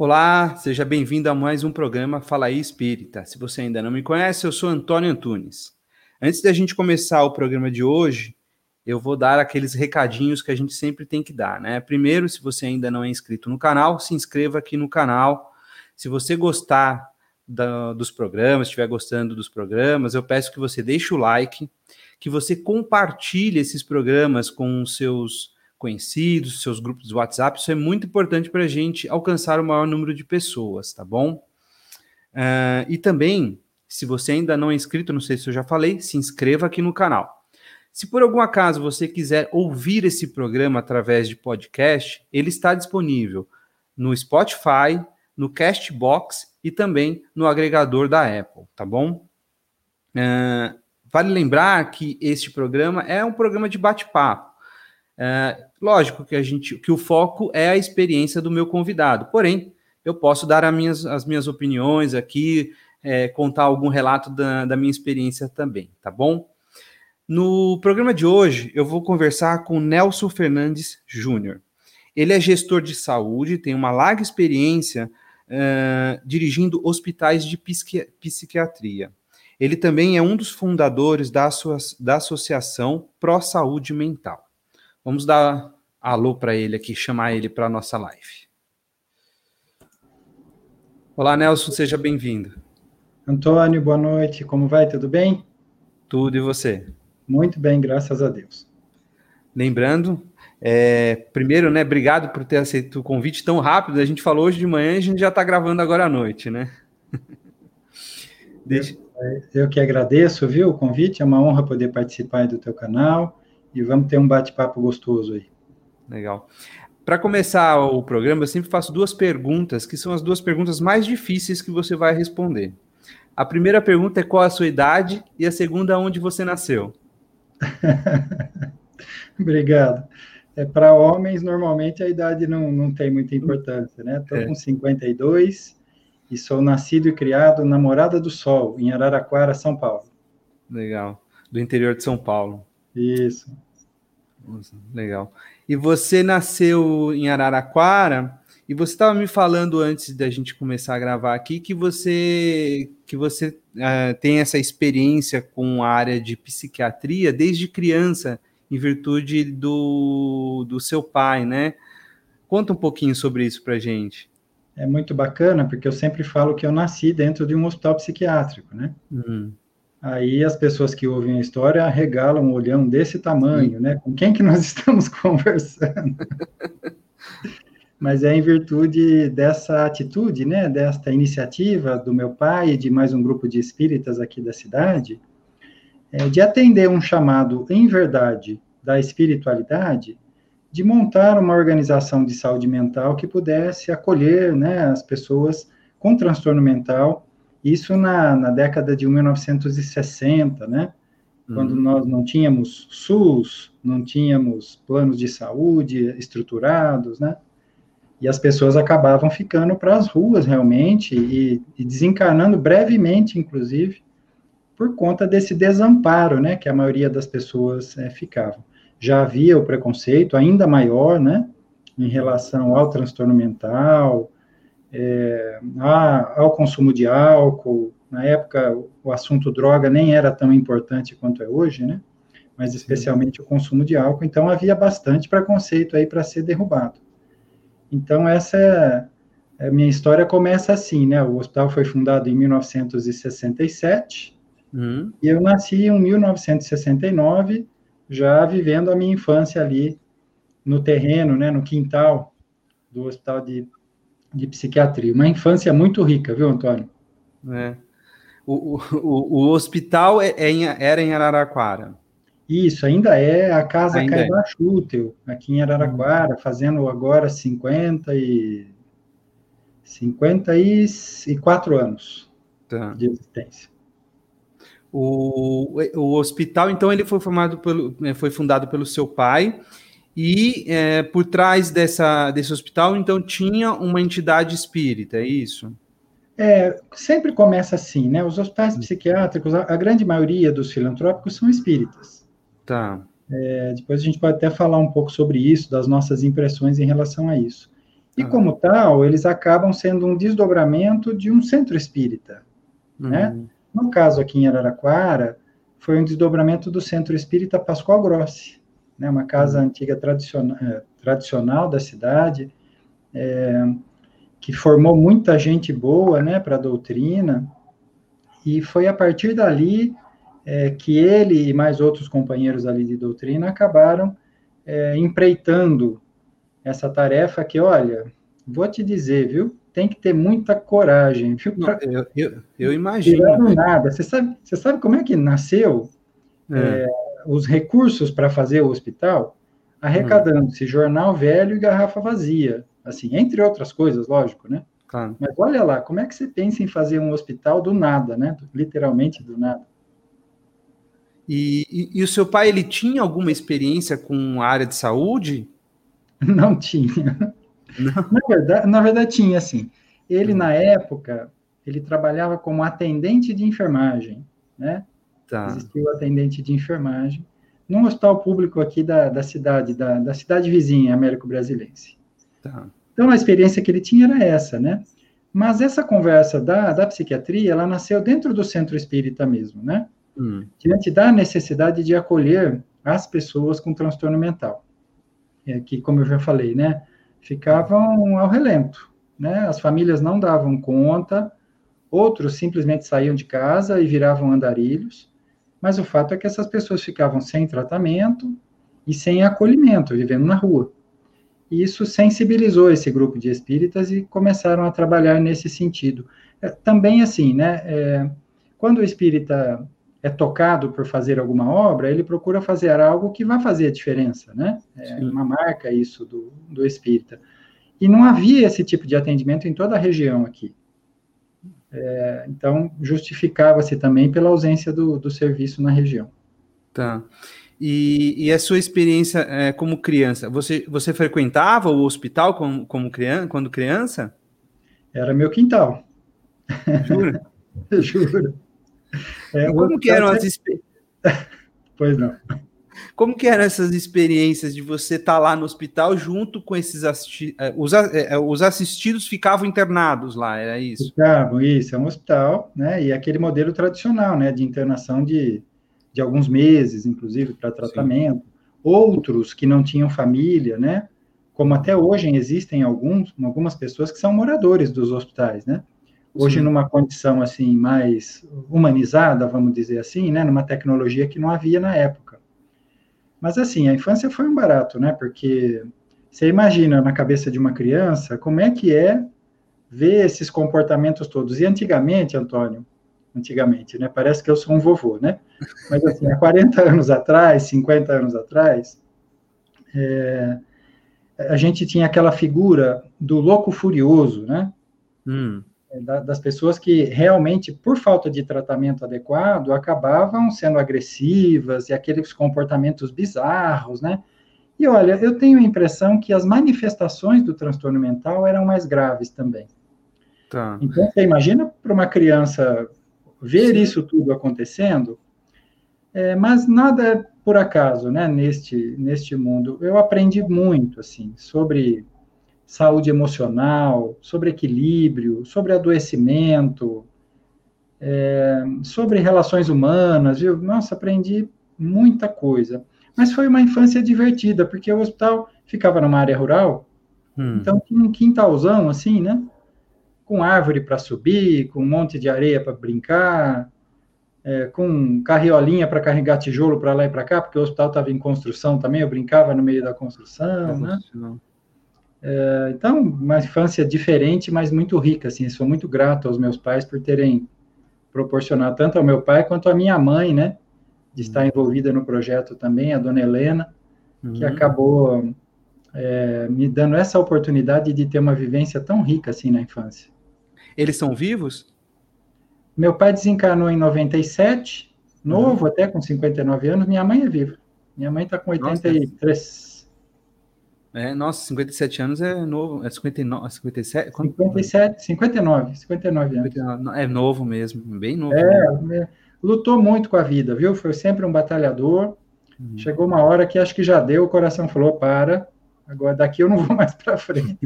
Olá, seja bem-vindo a mais um programa Fala aí Espírita. Se você ainda não me conhece, eu sou Antônio Antunes. Antes da gente começar o programa de hoje, eu vou dar aqueles recadinhos que a gente sempre tem que dar, né? Primeiro, se você ainda não é inscrito no canal, se inscreva aqui no canal. Se você gostar da, dos programas, estiver gostando dos programas, eu peço que você deixe o like, que você compartilhe esses programas com os seus conhecidos, seus grupos de WhatsApp. Isso é muito importante para a gente alcançar o maior número de pessoas, tá bom? Uh, e também, se você ainda não é inscrito, não sei se eu já falei, se inscreva aqui no canal. Se por algum acaso você quiser ouvir esse programa através de podcast, ele está disponível no Spotify, no Castbox e também no agregador da Apple, tá bom? Uh, vale lembrar que este programa é um programa de bate-papo. Uh, lógico que a gente, que o foco é a experiência do meu convidado. Porém, eu posso dar minhas, as minhas opiniões aqui, é, contar algum relato da, da minha experiência também, tá bom? No programa de hoje, eu vou conversar com Nelson Fernandes Júnior. Ele é gestor de saúde, tem uma larga experiência uh, dirigindo hospitais de psiqui psiquiatria. Ele também é um dos fundadores da, da Associação Pró Saúde Mental. Vamos dar alô para ele aqui, chamar ele para a nossa live. Olá, Nelson, seja bem-vindo. Antônio, boa noite. Como vai? Tudo bem? Tudo e você? Muito bem, graças a Deus. Lembrando, é, primeiro, né, obrigado por ter aceito o convite tão rápido. A gente falou hoje de manhã e a gente já está gravando agora à noite, né? Deixa... Eu que agradeço, viu, o convite. É uma honra poder participar do teu canal e vamos ter um bate-papo gostoso aí. Legal. Para começar o programa, eu sempre faço duas perguntas, que são as duas perguntas mais difíceis que você vai responder. A primeira pergunta é qual a sua idade e a segunda, onde você nasceu. Obrigado. É, Para homens, normalmente a idade não, não tem muita importância, né? Estou é. com 52 e sou nascido e criado na Morada do Sol, em Araraquara, São Paulo. Legal. Do interior de São Paulo. Isso. Legal. E você nasceu em Araraquara e você estava me falando antes da gente começar a gravar aqui que você que você uh, tem essa experiência com a área de psiquiatria desde criança, em virtude do, do seu pai, né? Conta um pouquinho sobre isso para gente. É muito bacana, porque eu sempre falo que eu nasci dentro de um hospital psiquiátrico, né? Uhum. Aí as pessoas que ouvem a história regalam um olhão desse tamanho, né? Com quem que nós estamos conversando? mas é em virtude dessa atitude, né, desta iniciativa do meu pai e de mais um grupo de espíritas aqui da cidade, é, de atender um chamado em verdade da espiritualidade, de montar uma organização de saúde mental que pudesse acolher, né, as pessoas com transtorno mental, isso na, na década de 1960, né, quando uhum. nós não tínhamos SUS, não tínhamos planos de saúde estruturados, né, e as pessoas acabavam ficando para as ruas realmente e, e, desencarnando brevemente, inclusive, por conta desse desamparo, né, que a maioria das pessoas é, ficavam. Já havia o preconceito ainda maior, né, em relação ao transtorno mental, é, a, ao consumo de álcool. Na época, o assunto droga nem era tão importante quanto é hoje, né, mas especialmente o consumo de álcool. Então havia bastante preconceito aí para ser derrubado. Então, essa é, a minha história começa assim, né? O hospital foi fundado em 1967 uhum. e eu nasci em 1969, já vivendo a minha infância ali no terreno, né, no quintal do hospital de, de psiquiatria. Uma infância muito rica, viu, Antônio? É. O, o, o, hospital é, é em, era em Araraquara. Isso, ainda é a casa ainda Caibá é. aqui em Araraquara, hum. fazendo agora 50 e 54 anos tá. de existência. O, o hospital, então, ele foi formado pelo, é, foi fundado pelo seu pai, e é, por trás dessa, desse hospital, então, tinha uma entidade espírita, é isso? É, sempre começa assim, né? Os hospitais psiquiátricos, a, a grande maioria dos filantrópicos são espíritas. Tá. É, depois a gente pode até falar um pouco sobre isso, das nossas impressões em relação a isso. E como tal, eles acabam sendo um desdobramento de um centro espírita, né? Uhum. No caso aqui em Araraquara, foi um desdobramento do Centro Espírita Pascoal Grossi, né, uma casa uhum. antiga tradicional, é, tradicional da cidade, é, que formou muita gente boa né, para a doutrina, e foi a partir dali é, que ele e mais outros companheiros ali de doutrina acabaram é, empreitando essa tarefa que, olha, vou te dizer, viu, tem que ter muita coragem, viu? Pra... Eu, eu, eu, imagino. nada. Você sabe, você sabe como é que nasceu é. Os recursos para fazer o hospital? Arrecadando-se hum. jornal velho e garrafa vazia. Assim, entre outras coisas, lógico, né? Claro. Mas olha lá, como é que você pensa em fazer um hospital do nada, né? Literalmente do nada. E, e, e, o seu pai, ele tinha alguma experiência com a área de saúde? Não tinha. Na verdade, na verdade, tinha, assim. Ele, na época, ele trabalhava como atendente de enfermagem, né? Tá. O atendente de enfermagem num hospital público aqui da, da cidade, da, da cidade vizinha, Américo Brasilense. Tá. Então, a experiência que ele tinha era essa, né? Mas essa conversa da, da psiquiatria, ela nasceu dentro do centro espírita mesmo, né? Hum. Diante da necessidade de acolher as pessoas com transtorno mental. É, que, como eu já falei, né? ficavam ao relento, né? As famílias não davam conta, outros simplesmente saíam de casa e viravam andarilhos, mas o fato é que essas pessoas ficavam sem tratamento e sem acolhimento, vivendo na rua. E isso sensibilizou esse grupo de espíritas e começaram a trabalhar nesse sentido. É, também assim, né? É, quando o espírita é tocado por fazer alguma obra, ele procura fazer algo que vai fazer a diferença, né? É Sim. uma marca isso do, do espírita. E não havia esse tipo de atendimento em toda a região aqui. É, então, justificava-se também pela ausência do, do serviço na região. Tá. E, e a sua experiência é, como criança? Você, você frequentava o hospital como, como criança, quando criança? Era meu quintal. Jura? Juro. É, como que eram as experiências? Pois não. Como que eram essas experiências de você estar tá lá no hospital junto com esses assisti é, os, é, é, os assistidos ficavam internados lá, era isso? Ficavam, isso, é um hospital, né? E aquele modelo tradicional, né? De internação de, de alguns meses, inclusive, para tratamento. Sim. Outros que não tinham família, né? Como até hoje existem alguns, algumas pessoas que são moradores dos hospitais, né? Hoje, Sim. numa condição assim mais humanizada, vamos dizer assim, né, numa tecnologia que não havia na época. Mas assim, a infância foi um barato, né? Porque você imagina na cabeça de uma criança como é que é ver esses comportamentos todos. E antigamente, Antônio, antigamente, né? Parece que eu sou um vovô, né? Mas assim, há 40 anos atrás, 50 anos atrás, é, a gente tinha aquela figura do louco furioso, né? Hum. É, das pessoas que realmente, por falta de tratamento adequado, acabavam sendo agressivas e aqueles comportamentos bizarros, né? E olha, eu tenho a impressão que as manifestações do transtorno mental eram mais graves também. Tá. Então, você imagina para uma criança ver Sim. isso tudo acontecendo, é, mas nada é por acaso, né, neste, neste mundo. Eu aprendi muito, assim, sobre saúde emocional, sobre equilíbrio, sobre adoecimento, é, sobre relações humanas, viu? Nossa, aprendi muita coisa. Mas foi uma infância divertida, porque o hospital ficava numa área rural, hum. então tinha um quintalzão, assim, né? Com árvore para subir, com um monte de areia para brincar, é, com carriolinha para carregar tijolo para lá e para cá, porque o hospital estava em construção também, eu brincava no meio da construção, é né? Não. É, então, uma infância diferente, mas muito rica, assim, sou muito grato aos meus pais por terem proporcionado tanto ao meu pai quanto à minha mãe, né, de estar uhum. envolvida no projeto também, a dona Helena, uhum. que acabou é, me dando essa oportunidade de ter uma vivência tão rica, assim, na infância. Eles são vivos? Meu pai desencarnou em 97, novo, uhum. até com 59 anos, minha mãe é viva. Minha mãe está com 83. Nossa. É, nossa, 57 anos é novo. É 59, 57? Quanto? 57, 59, 59 anos. É novo mesmo, bem novo. É, é, lutou muito com a vida, viu? Foi sempre um batalhador. Uhum. Chegou uma hora que acho que já deu, o coração falou: para, Agora, daqui eu não vou mais para frente.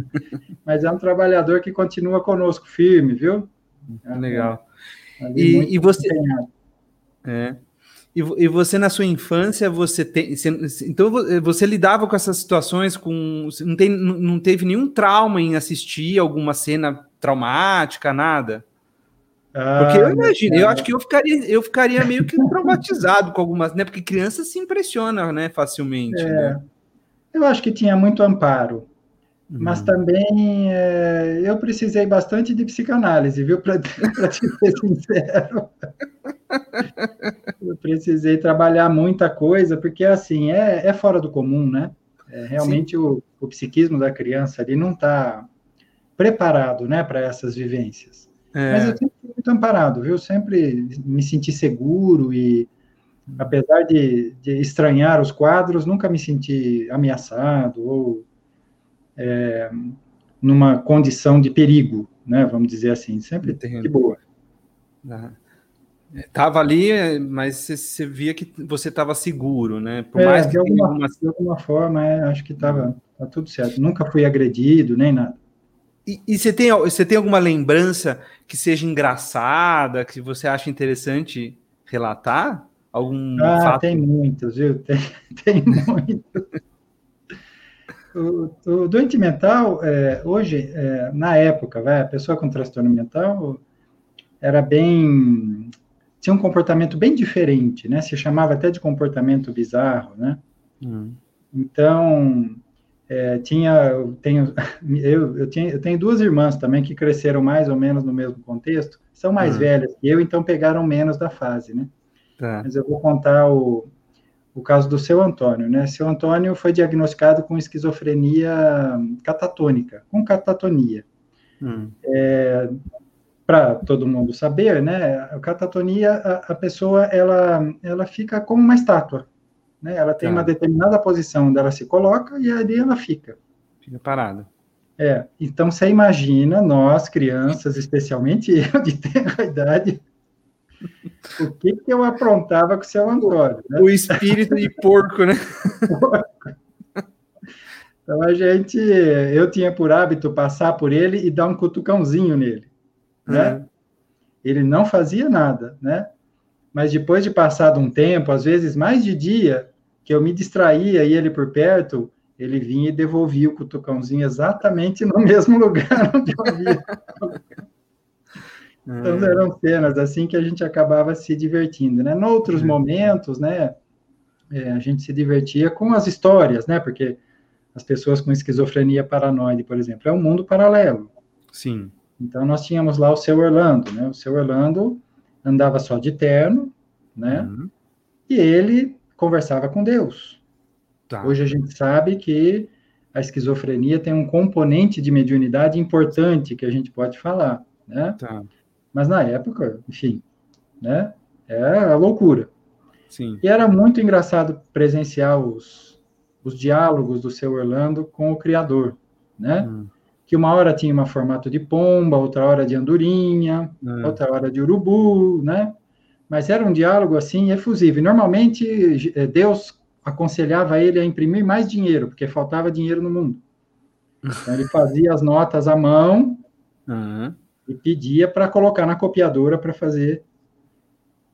Mas é um trabalhador que continua conosco firme, viu? É, Legal. É, e, e, você. É. E, e, você, na sua infância, você tem. Você, então, você lidava com essas situações com. Não, tem, não teve nenhum trauma em assistir alguma cena traumática, nada? Ah, Porque eu imagino, eu acho que eu ficaria, eu ficaria meio que traumatizado com algumas, né? Porque criança se impressiona, né, facilmente. É, né? Eu acho que tinha muito amparo, uhum. mas também é, eu precisei bastante de psicanálise, viu? Para te ser sincero, eu precisei trabalhar muita coisa, porque assim é, é fora do comum, né? É, realmente o, o psiquismo da criança ali não está preparado, né, para essas vivências. É. Mas eu sempre fui muito amparado, viu? Sempre me senti seguro e, apesar de, de estranhar os quadros, nunca me senti ameaçado ou é, numa condição de perigo, né? Vamos dizer assim, sempre Entendo. de boa. Estava ali, mas você, via que você estava seguro, né? Por é, mais que de, alguma, alguma... de alguma forma, é, acho que estava tá tudo certo. Nunca fui agredido, nem nada. E, e, você, tem, você tem alguma lembrança que seja engraçada, que você acha interessante relatar? Algum ah, fato? tem muitos, viu? Tem, tem muitos. o, o, doente mental, é, hoje, é, na época, vai, a pessoa com transtorno mental era bem. Tinha um comportamento bem diferente, né? Se chamava até de comportamento bizarro, né? Hum. Então, é, tinha, eu tenho, eu, eu, tinha, eu tenho duas irmãs também que cresceram mais ou menos no mesmo contexto, são mais uhum. velhas que eu, então pegaram menos da fase, né? Tá. Mas eu vou contar o, o caso do seu Antônio, né? Seu Antônio foi diagnosticado com esquizofrenia catatônica, com catatonia. Hum. É, Para todo mundo saber, né? A catatonia, a, a, pessoa ela, ela fica como uma estátua, né? Ela tem tá. uma determinada posição onde ela se coloca e ali ela fica. Fica parada. É, então você imagina, nós, crianças, especialmente eu, de tenra idade, o que, que eu aprontava com o seu Antônio. Né? O espírito de porco, né? então a gente, eu tinha por hábito passar por ele e dar um cutucãozinho nele, né? É. Ele não fazia nada, né? Mas depois de passado um tempo, às vezes mais de dia, que eu me distraía e ele por perto, ele vinha e devolvia o cutucãozinho exatamente no mesmo lugar onde eu via. então é. eram cenas assim que a gente acabava se divertindo, né? Noutros momentos, né, é, a gente se divertia com as histórias, né? Porque as pessoas com esquizofrenia paranoide, por exemplo, é um mundo paralelo. Sim. Então nós tínhamos lá o seu Orlando, né? O seu Orlando andava só de terno, né? Uhum. E ele conversava com Deus. Tá. Hoje a gente sabe que a esquizofrenia tem um componente de mediunidade importante que a gente pode falar, né? Tá. Mas na época, enfim, né? Era a loucura. Sim. E era muito engraçado presenciar os, os diálogos do seu Orlando com o criador, né? Hum. Que uma hora tinha um formato de pomba, outra hora de andorinha, hum. outra hora de urubu, né? mas era um diálogo assim efusivo. E normalmente eh, Deus aconselhava ele a imprimir mais dinheiro, porque faltava dinheiro no mundo. Então ele fazia as notas à mão uhum. e pedia para colocar na copiadora para fazer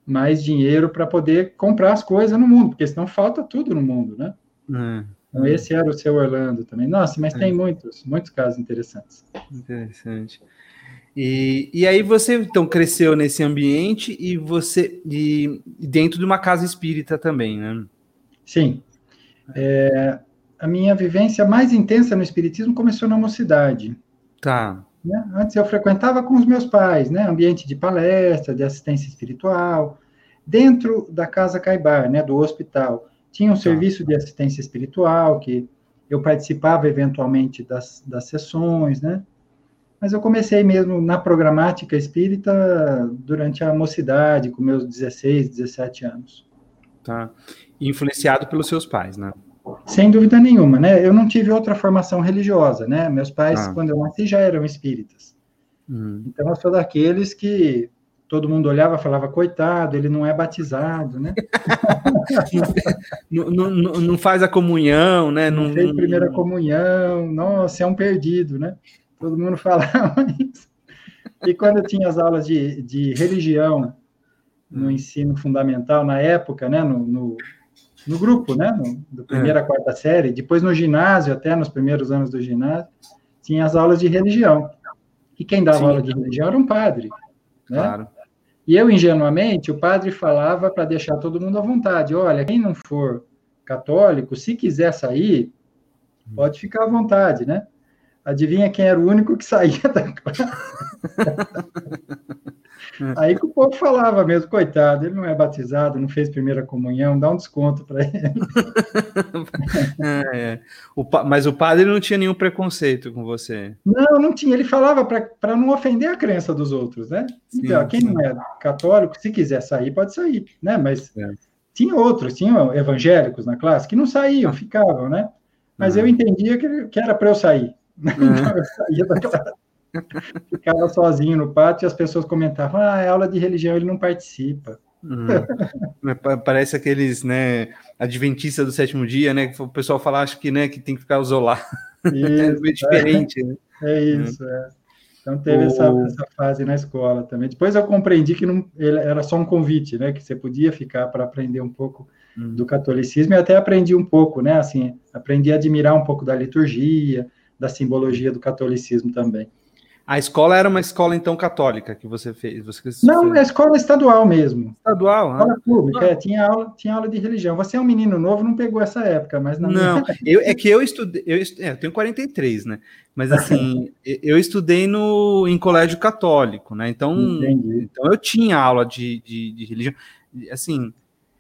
mais dinheiro para poder comprar as coisas no mundo, porque senão falta tudo no mundo, né? Uhum. Então esse era o seu Orlando também. Nossa, mas é. tem muitos, muitos casos interessantes. Interessante. E, e aí você então cresceu nesse ambiente e você e dentro de uma casa espírita também, né? Sim. É, a minha vivência mais intensa no espiritismo começou na mocidade. Tá. Né? Antes eu frequentava com os meus pais, né? Ambiente de palestra, de assistência espiritual, dentro da casa Caibar, né? Do hospital tinha um tá. serviço de assistência espiritual que eu participava eventualmente das, das sessões, né? Mas eu comecei mesmo na programática espírita durante a mocidade, com meus 16, 17 anos. Tá. Influenciado pelos seus pais, né? Sem dúvida nenhuma, né? Eu não tive outra formação religiosa, né? Meus pais, ah. quando eu nasci, já eram espíritas. Hum. Então, eu sou daqueles que todo mundo olhava e falava, coitado, ele não é batizado, né? não, não, não, faz a comunhão, né? Não, não fez primeira comunhão, nossa, é um perdido, né? Todo mundo falava isso. E quando eu tinha as aulas de, de religião no hum. ensino fundamental, na época, né, no, no, no grupo, né, no, do primeira a quarta série, depois no ginásio, até nos primeiros anos do ginásio, tinha as aulas de religião. E quem dava Sim. aula de religião era um padre. Né? Claro. E eu, ingenuamente, o padre falava para deixar todo mundo à vontade: olha, quem não for católico, se quiser sair, pode ficar à vontade, né? Adivinha quem era o único que saía da classe? Aí que o povo falava mesmo, coitado, ele não é batizado, não fez primeira comunhão, dá um desconto para ele. é, é. O, mas o padre não tinha nenhum preconceito com você. Não, não tinha. Ele falava para não ofender a crença dos outros, né? Então, sim, quem sim. não é católico, se quiser sair, pode sair, né? Mas é. tinha outros, tinha evangélicos na classe que não saíam, ficavam, né? Mas uhum. eu entendia que, que era para eu sair. Então, eu saía da classe. Ficava sozinho no pátio e as pessoas comentavam: ah, é aula de religião, ele não participa. Hum. Parece aqueles, né, adventistas do sétimo dia, né? Que o pessoal fala, acho que, né, que tem que ficar isolar. Isso, é diferente, é, né? É isso, é. Então teve o... essa, essa, fase na escola também. Depois eu compreendi que não, era só um convite, né? Que você podia ficar para aprender um pouco hum. do catolicismo e até aprendi um pouco, né? Assim, aprendi a admirar um pouco da liturgia, da simbologia do catolicismo também. A escola era uma escola, então, católica que você fez? Você Não, é escola estadual mesmo. Estadual? Escola ah. pública, é, tinha, aula, tinha aula de religião. Você é um menino novo, não pegou essa época, mas... não, minha... eu, é que eu estudei... Eu, é, eu tenho 43, né? Mas, assim, eu estudei no, em colégio católico, né? Então, então eu tinha aula de, de, de religião. Assim,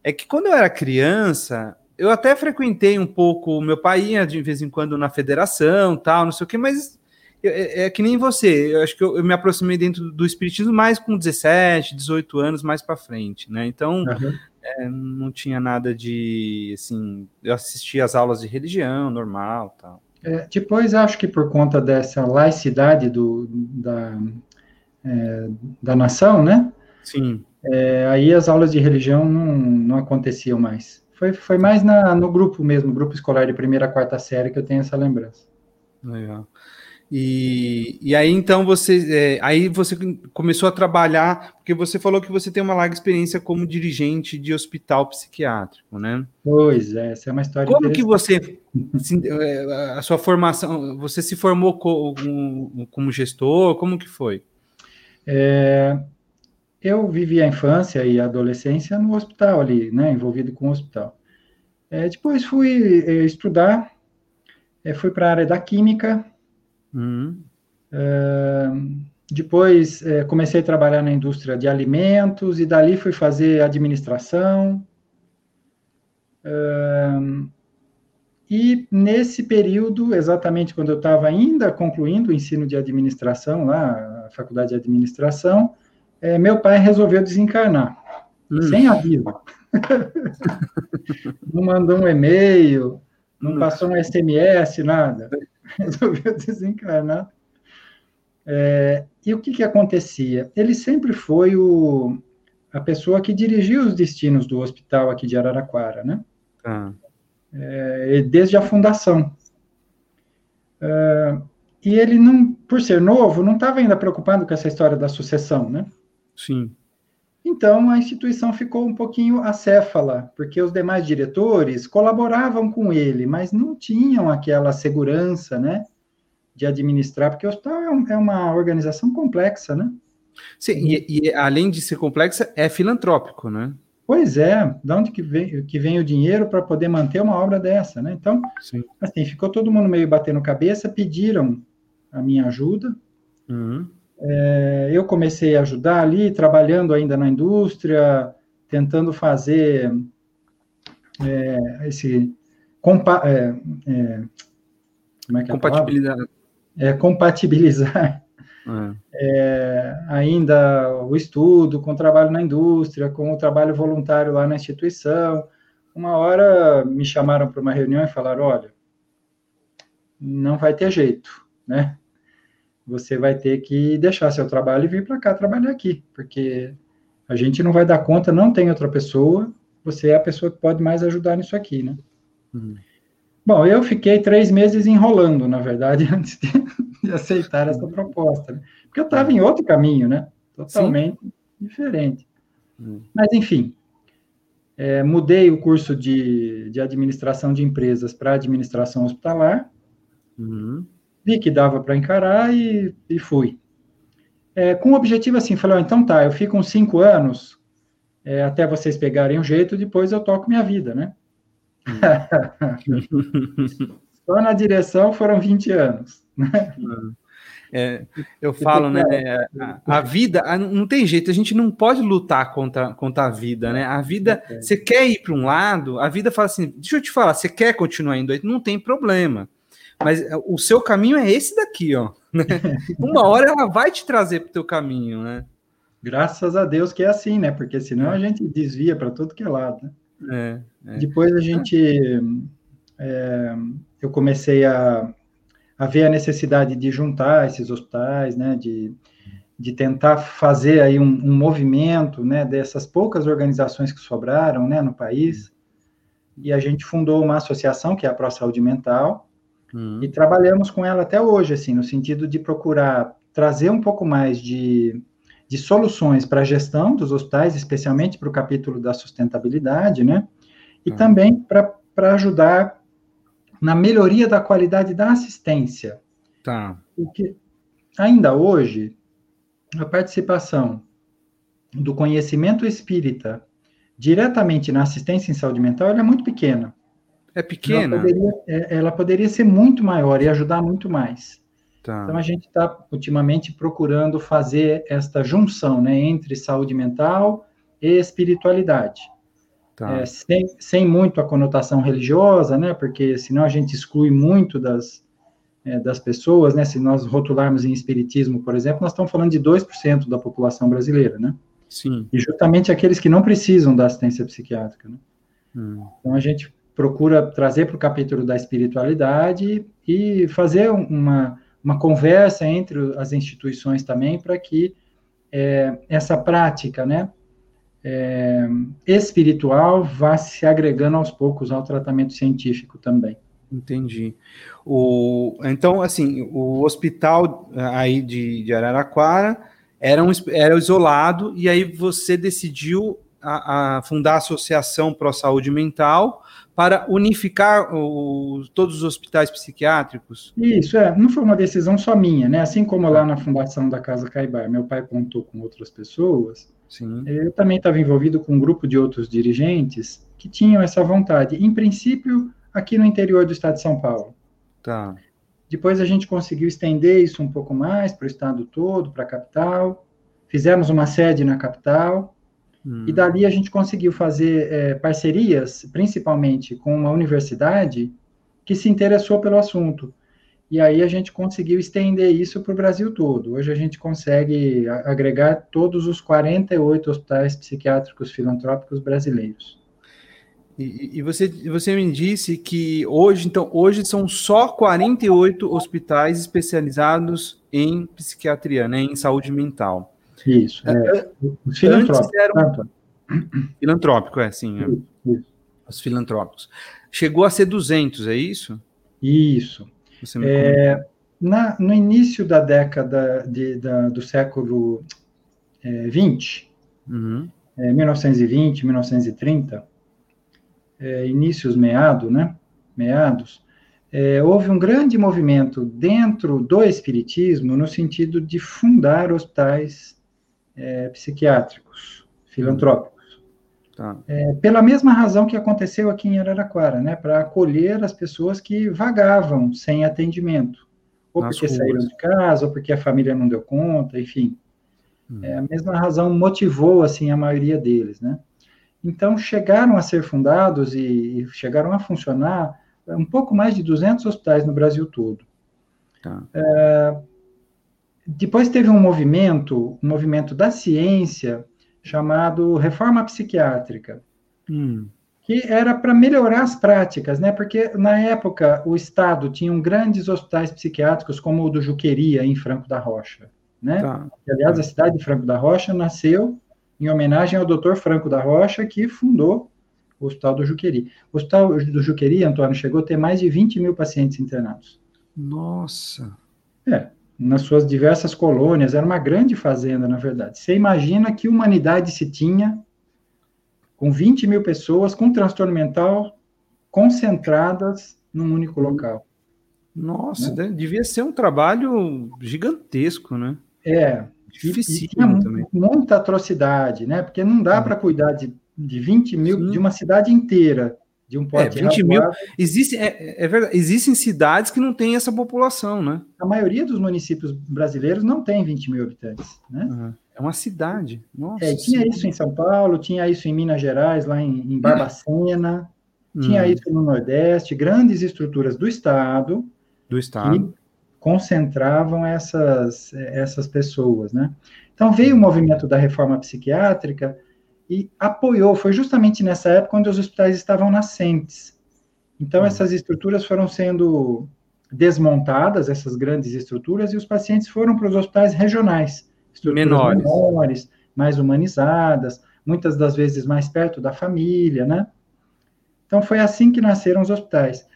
é que quando eu era criança, eu até frequentei um pouco, meu pai ia de vez em quando na federação, tal, não sei o quê, mas é, é, que nem você, eu acho que eu, eu, me aproximei dentro do espiritismo mais com 17, 18 anos mais para frente, né? Então, uhum. é, não tinha nada de, assim, eu assistia às aulas de religião, normal, tal. É, depois, acho que por conta dessa laicidade do, da, é, da nação, né? Sim. É, aí as aulas de religião não, não aconteciam mais. Foi, foi mais na, no grupo mesmo, grupo escolar de primeira a quarta série que eu tenho essa lembrança. Legal. E, e aí então você é, aí você começou a trabalhar, porque você falou que você tem uma larga experiência como dirigente de hospital psiquiátrico, né? Pois é, essa é uma história. Como que você é, a sua formação, você se formou como, como gestor? Como que foi? É, eu vivi a infância e a adolescência no hospital ali, né, envolvido com o hospital. É, depois fui é, estudar, é, fui para a área da química Uhum. Uh, depois é, comecei a trabalhar na indústria de alimentos e dali fui fazer administração. Uh, e nesse período, exatamente quando eu estava ainda concluindo o ensino de administração, lá, a faculdade de administração, é, meu pai resolveu desencarnar, hum. sem aviso. não mandou um e-mail, não hum. passou um SMS, nada. resolveu desencarnar. É, e o que, que acontecia? Ele sempre foi o, a pessoa que dirigiu os destinos do hospital aqui de Araraquara, né? Ah. É, desde a fundação. É, e ele, não, por ser novo, não estava ainda preocupado com essa história da sucessão, né? Sim. Então, a instituição ficou um pouquinho acéfala, porque os demais diretores colaboravam com ele, mas não tinham aquela segurança, né, de administrar, porque o hospital é, é uma organização complexa, né? Sim, e, e, além de ser complexa, é filantrópico, né? Pois é, de onde que vem, que vem o dinheiro para poder manter uma obra dessa, né? Então, Sim. assim, ficou todo mundo meio batendo cabeça, pediram a minha ajuda, uhum. É, eu comecei a ajudar ali, trabalhando ainda na indústria, tentando fazer é, esse compa é, é como é que é compatibilidade. É, compatibilizar é. ainda o estudo com o trabalho na indústria, com o trabalho voluntário lá na instituição. Uma hora me chamaram para uma reunião e falaram: olha, não vai ter jeito, né? Você vai ter que deixar seu trabalho e vir para cá trabalhar aqui, porque a gente não vai dar conta, não tem outra pessoa, você é a pessoa que pode mais ajudar nisso aqui, né? Uhum. Bom, eu fiquei três meses enrolando, na verdade, antes de, de aceitar essa proposta, né? porque eu estava em outro caminho, né? Totalmente Sim. diferente. Uhum. Mas, enfim, é, mudei o curso de, de administração de empresas para administração hospitalar, uhum. Vi que dava para encarar e, e fui é, com o objetivo assim, falou, então tá, eu fico uns cinco anos é, até vocês pegarem o jeito, depois eu toco minha vida, né? Só na direção foram 20 anos. Né? É, eu falo, né? A, a, vida, não tem jeito, a gente não pode lutar contra, contra a vida, né? A vida, você quer ir para um lado, a vida fala assim: deixa eu te falar, você quer continuar indo aí? Não tem problema. Mas é, o seu caminho é esse daqui, ó. Né? Uma hora ela vai te trazer para o teu caminho, né? Graças a Deus que é assim, né? Porque senão a gente desvia para tudo que é lado. Né? É, é. Depois a gente, é, eu comecei a, a ver a necessidade de juntar esses hospitais, né? De, de tentar fazer aí um, um movimento, né? Dessas poucas organizações que sobraram, né? No país. E a gente fundou uma associação que é a Pro Saúde Mental, Uhum. E trabalhamos com ela até hoje, assim, no sentido de procurar trazer um pouco mais de, de soluções para a gestão dos hospitais, especialmente para o capítulo da sustentabilidade, né? E uhum. também para ajudar na melhoria da qualidade da assistência. Tá. Porque ainda hoje, a participação do conhecimento espírita diretamente na assistência em saúde mental é muito pequena. É pequena? Ela poderia, é, ela poderia ser muito maior e ajudar muito mais. Tá. Então, a gente está, ultimamente, procurando fazer esta junção né, entre saúde mental e espiritualidade. Tá. É, sem, sem muito a conotação religiosa, né, porque senão a gente exclui muito das, é, das pessoas, né, se nós rotularmos em espiritismo, por exemplo, nós estamos falando de 2% da população brasileira, né? Sim. E justamente aqueles que não precisam da assistência psiquiátrica, né? Hum. Então, a gente procura trazer para o capítulo da espiritualidade e fazer uma, uma conversa entre as instituições também para que é, essa prática, né, é, espiritual vá se agregando aos poucos ao tratamento científico também. Entendi. O, então, assim, o hospital aí de, de Araraquara era, um, era isolado e aí você decidiu a, a fundar a Associação Pro Saúde Mental para unificar o, todos os hospitais psiquiátricos? Isso, é. Não foi uma decisão só minha, né? Assim como lá na fundação da Casa Caibar, meu pai contou com outras pessoas, Sim. eu também estava envolvido com um grupo de outros dirigentes que tinham essa vontade. Em princípio, aqui no interior do estado de São Paulo. Tá. Depois a gente conseguiu estender isso um pouco mais para o estado todo, para a capital. Fizemos uma sede na capital. Hum. E dali a gente conseguiu fazer é, parcerias, principalmente com uma universidade que se interessou pelo assunto. E aí a gente conseguiu estender isso para o Brasil todo. Hoje a gente consegue agregar todos os 48 hospitais psiquiátricos filantrópicos brasileiros. E, e, você, você me disse que hoje, então, hoje são só 48 hospitais especializados em psiquiatria, né, em saúde mental. Isso. É, é, os filantrópicos. Eram... Filantrópico, é, sim. É. Isso, isso. Os filantrópicos. Chegou a ser 200, é isso? Isso. É, na, no início da década de, da, do século é, 20, uhum. é, 1920, 1930, é, inícios meados, né? Meados, é, houve um grande movimento dentro do espiritismo no sentido de fundar hospitais é, psiquiátricos, filantrópicos. Tá. É, pela mesma razão que aconteceu aqui em Araraquara, né, para acolher as pessoas que vagavam sem atendimento, ou Nas porque ruas. saíram de casa, ou porque a família não deu conta, enfim. Hum. É, a mesma razão motivou assim a maioria deles, né? Então chegaram a ser fundados e, e chegaram a funcionar um pouco mais de 200 hospitais no Brasil todo. Tá. É, depois teve um movimento, um movimento da ciência chamado Reforma Psiquiátrica, hum. que era para melhorar as práticas, né? Porque na época o Estado tinha grandes hospitais psiquiátricos, como o do Juqueria, em Franco da Rocha, né? Tá. Aliás, a cidade de Franco da Rocha nasceu em homenagem ao Dr. Franco da Rocha, que fundou o Hospital do Juqueri. O Hospital do Juqueri, Antônio, chegou a ter mais de 20 mil pacientes internados. Nossa! É, nas suas diversas colônias, era uma grande fazenda, na verdade. Você imagina que humanidade se tinha com 20 mil pessoas com transtorno mental concentradas num único local. Nossa, né? devia ser um trabalho gigantesco, né? É. Difícil também. Muita atrocidade, né? Porque não dá para cuidar de, de 20 mil, Sim. de uma cidade inteira, de um porte é, 20 mil. Existe, é, é, verdade, existem cidades que não têm essa população, né? A maioria dos municípios brasileiros não tem 20 mil habitantes, né? Uhum. É uma cidade. Nossa, é, tinha isso em São Paulo, tinha isso em Minas Gerais, lá em, em Barbacena, hum. tinha isso no Nordeste, grandes estruturas do Estado. Do Estado. Que concentravam essas, essas pessoas, né? Então veio o movimento da reforma psiquiátrica e apoiou, foi justamente nessa época quando os hospitais estavam nascentes. Então hum. essas estruturas foram sendo desmontadas, essas grandes estruturas, e os pacientes foram para os hospitais regionais menores. menores, mais humanizadas, muitas das vezes mais perto da família, né? Então foi assim que nasceram os hospitais.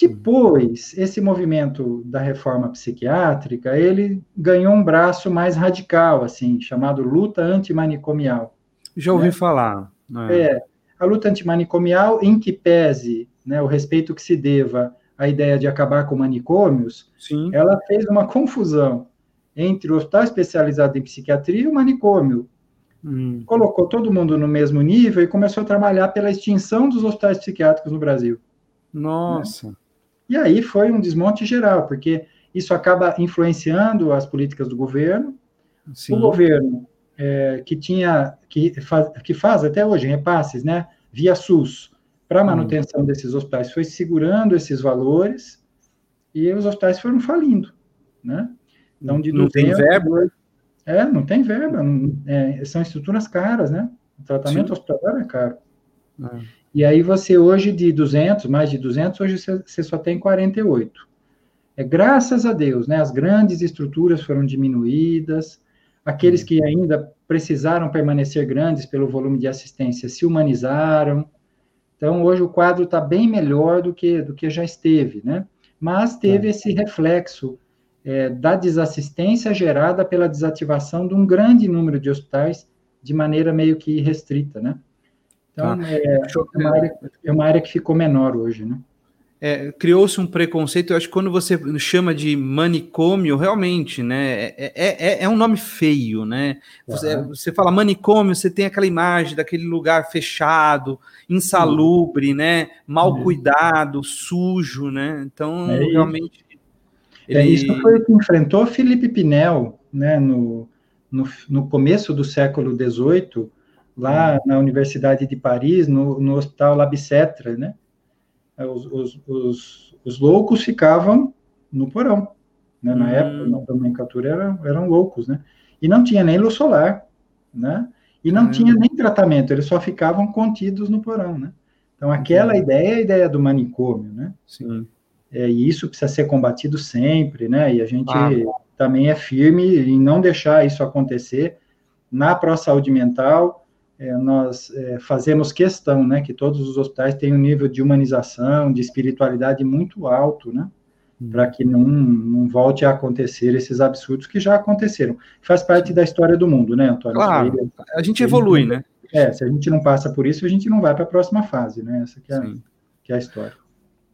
Depois, esse movimento da reforma psiquiátrica, ele ganhou um braço mais radical, assim, chamado luta antimanicomial. Já ouvi né? falar. É. é. a luta antimanicomial, em que pese né, o respeito que se deva à ideia de acabar com manicômios, Sim. ela fez uma confusão entre o hospital especializado em psiquiatria e o manicômio. Hum. Colocou todo mundo no mesmo nível e começou a trabalhar pela extinção dos hospitais psiquiátricos no Brasil. Nossa! Né? E aí foi um desmonte geral, porque isso acaba influenciando as políticas do governo. Sim. O governo é, que tinha, que faz, que faz até hoje repasses, né, via SUS, para a hum. manutenção desses hospitais, foi segurando esses valores e os hospitais foram falindo, né? Então, de não 200, tem verba? É, não tem verba. Não, é, são estruturas caras, né? O tratamento Sim. hospitalar é caro. É. E aí você hoje de 200, mais de 200, hoje você só tem 48. É graças a Deus, né? As grandes estruturas foram diminuídas, aqueles que ainda precisaram permanecer grandes pelo volume de assistência se humanizaram. Então hoje o quadro está bem melhor do que do que já esteve, né? Mas teve é. esse reflexo é, da desassistência gerada pela desativação de um grande número de hospitais de maneira meio que restrita, né? Então, tá. é, é, uma área, é uma área que ficou menor hoje, né? É, criou-se um preconceito, eu acho que quando você chama de manicômio, realmente, né, é, é, é, é um nome feio, né, você, uhum. você, fala manicômio, você tem aquela imagem daquele lugar fechado, insalubre, uhum. né, mal uhum. cuidado, sujo, né, então, é realmente, ele... É, isso foi o que enfrentou Felipe Pinel, né, no, no, no começo do século XVIII, lá na Universidade de Paris, no, no Hospital Labicetra, né? Os, os, os, os, loucos ficavam no porão, né? Na hum. época, na nomenclatura, eram, eram loucos, né? E não tinha nem luz solar, né? E não hum. tinha nem tratamento, eles só ficavam contidos no porão, né? Então, aquela hum. ideia é a ideia do manicômio, né? Sim. É, e isso precisa ser combatido sempre, né? E a gente também é firme em não deixar isso acontecer. Na pró-saúde mental, é, nós é, fazemos questão, né, que todos os hospitais tenham um nível de humanização, de espiritualidade muito alto, né? Hum. Para que não, não volte a acontecer esses absurdos que já aconteceram. Faz parte da história do mundo, né, Antônio? Claro, a gente evolui, né? É, se a gente não passa por isso, a gente não vai para a próxima fase, né? Essa que é, que é a história.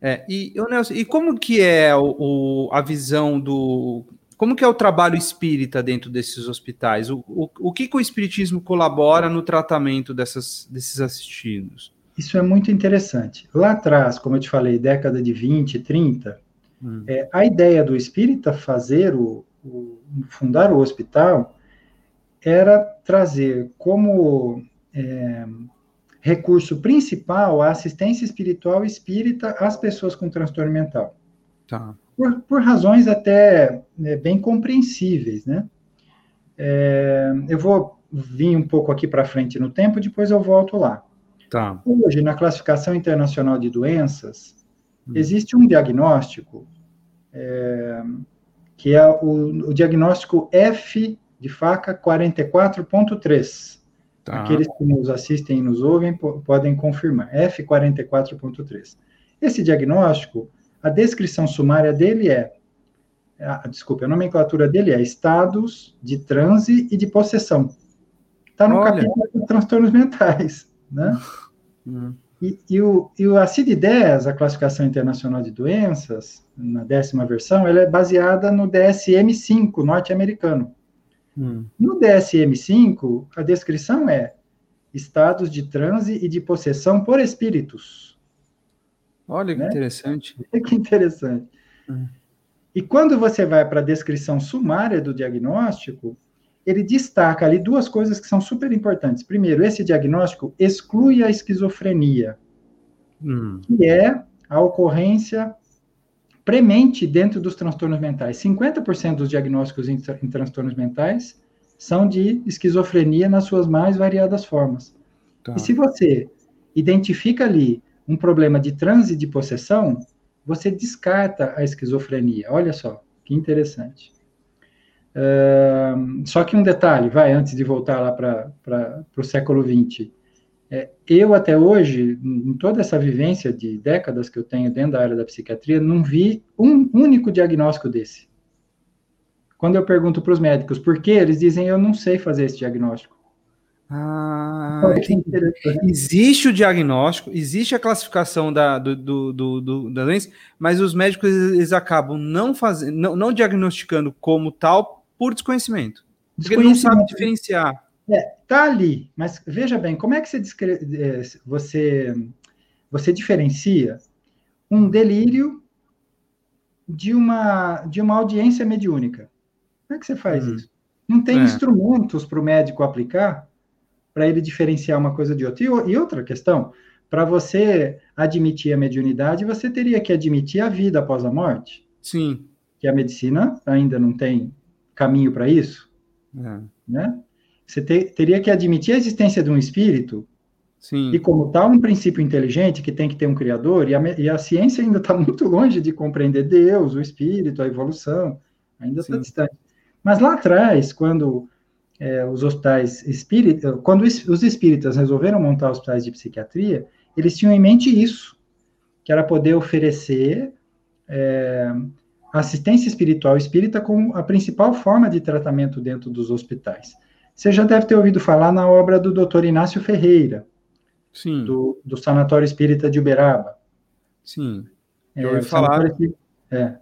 É, e, Nelson, e como que é o, o, a visão do. Como que é o trabalho espírita dentro desses hospitais? O, o, o que, que o espiritismo colabora no tratamento dessas, desses assistidos? Isso é muito interessante. Lá atrás, como eu te falei, década de 20, 30, hum. é, a ideia do espírita fazer o, o, fundar o hospital era trazer como é, recurso principal a assistência espiritual espírita às pessoas com transtorno mental. Tá. Por, por razões até né, bem compreensíveis, né? É, eu vou vir um pouco aqui para frente no tempo, depois eu volto lá. Tá. Hoje, na classificação internacional de doenças, hum. existe um diagnóstico é, que é o, o, diagnóstico F de faca 44.3. Tá. Aqueles que nos assistem e nos ouvem podem confirmar. F44.3. Esse diagnóstico, a descrição sumária dele é, a, desculpa, a nomenclatura dele é estados de transe e de possessão. Está no Olha. capítulo de transtornos mentais, né? Hum. E, e, o, e a CID-10, a Classificação Internacional de Doenças, na décima versão, ela é baseada no DSM-5 norte-americano. Hum. No DSM-5, a descrição é estados de transe e de possessão por espíritos. Olha que né? interessante. Que interessante. Hum. E quando você vai para a descrição sumária do diagnóstico, ele destaca ali duas coisas que são super importantes. Primeiro, esse diagnóstico exclui a esquizofrenia, hum. que é a ocorrência premente dentro dos transtornos mentais. 50% dos diagnósticos em, em, transtornos mentais são de esquizofrenia nas suas mais variadas formas. Tá. E se você identifica ali um problema de transe de possessão, você descarta a esquizofrenia. Olha só, que interessante só que um detalhe, vai, antes de voltar lá para o século XX. É, eu, até hoje, em toda essa vivência de décadas que eu tenho dentro da área da psiquiatria, não vi um único diagnóstico desse. Quando eu pergunto para os médicos por quê, eles dizem, eu não sei fazer esse diagnóstico. Ah, existe o diagnóstico, existe a classificação da, do, do, do, da doença, mas os médicos eles acabam não, fazendo, não, não diagnosticando como tal por desconhecimento. Porque não sabe diferenciar. É, tá ali, mas veja bem, como é que você, é, você, você diferencia um delírio de uma, de uma audiência mediúnica? Como é que você faz hum. isso? Não tem é. instrumentos para o médico aplicar para ele diferenciar uma coisa de outra. E, e outra questão, para você admitir a mediunidade, você teria que admitir a vida após a morte. Sim. Que a medicina ainda não tem caminho para isso? É. Né? Você te, teria que admitir a existência de um espírito Sim. e, como tal, um princípio inteligente que tem que ter um criador, e a, e a ciência ainda está muito longe de compreender Deus, o espírito, a evolução, ainda está distante. Mas lá atrás, quando é, os hospitais espíritas, quando os espíritas resolveram montar hospitais de psiquiatria, eles tinham em mente isso, que era poder oferecer é, assistência espiritual espírita como a principal forma de tratamento dentro dos hospitais. Você já deve ter ouvido falar na obra do Dr. Inácio Ferreira, Sim. Do, do Sanatório Espírita de Uberaba. Sim. É, eu ouvi falar. É,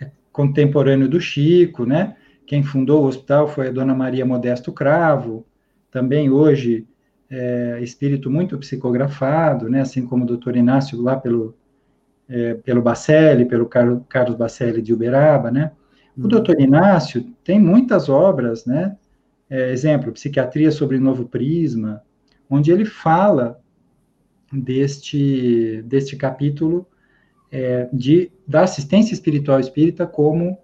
é, contemporâneo do Chico, né? Quem fundou o hospital foi a Dona Maria Modesto Cravo, também hoje é, espírito muito psicografado, né? Assim como o Dr. Inácio lá pelo é, pelo Bacelli, pelo Carlos Bacelli de Uberaba, né? O uhum. doutor Inácio tem muitas obras, né? É, exemplo, Psiquiatria sobre Novo Prisma, onde ele fala deste, deste capítulo é, de, da assistência espiritual espírita como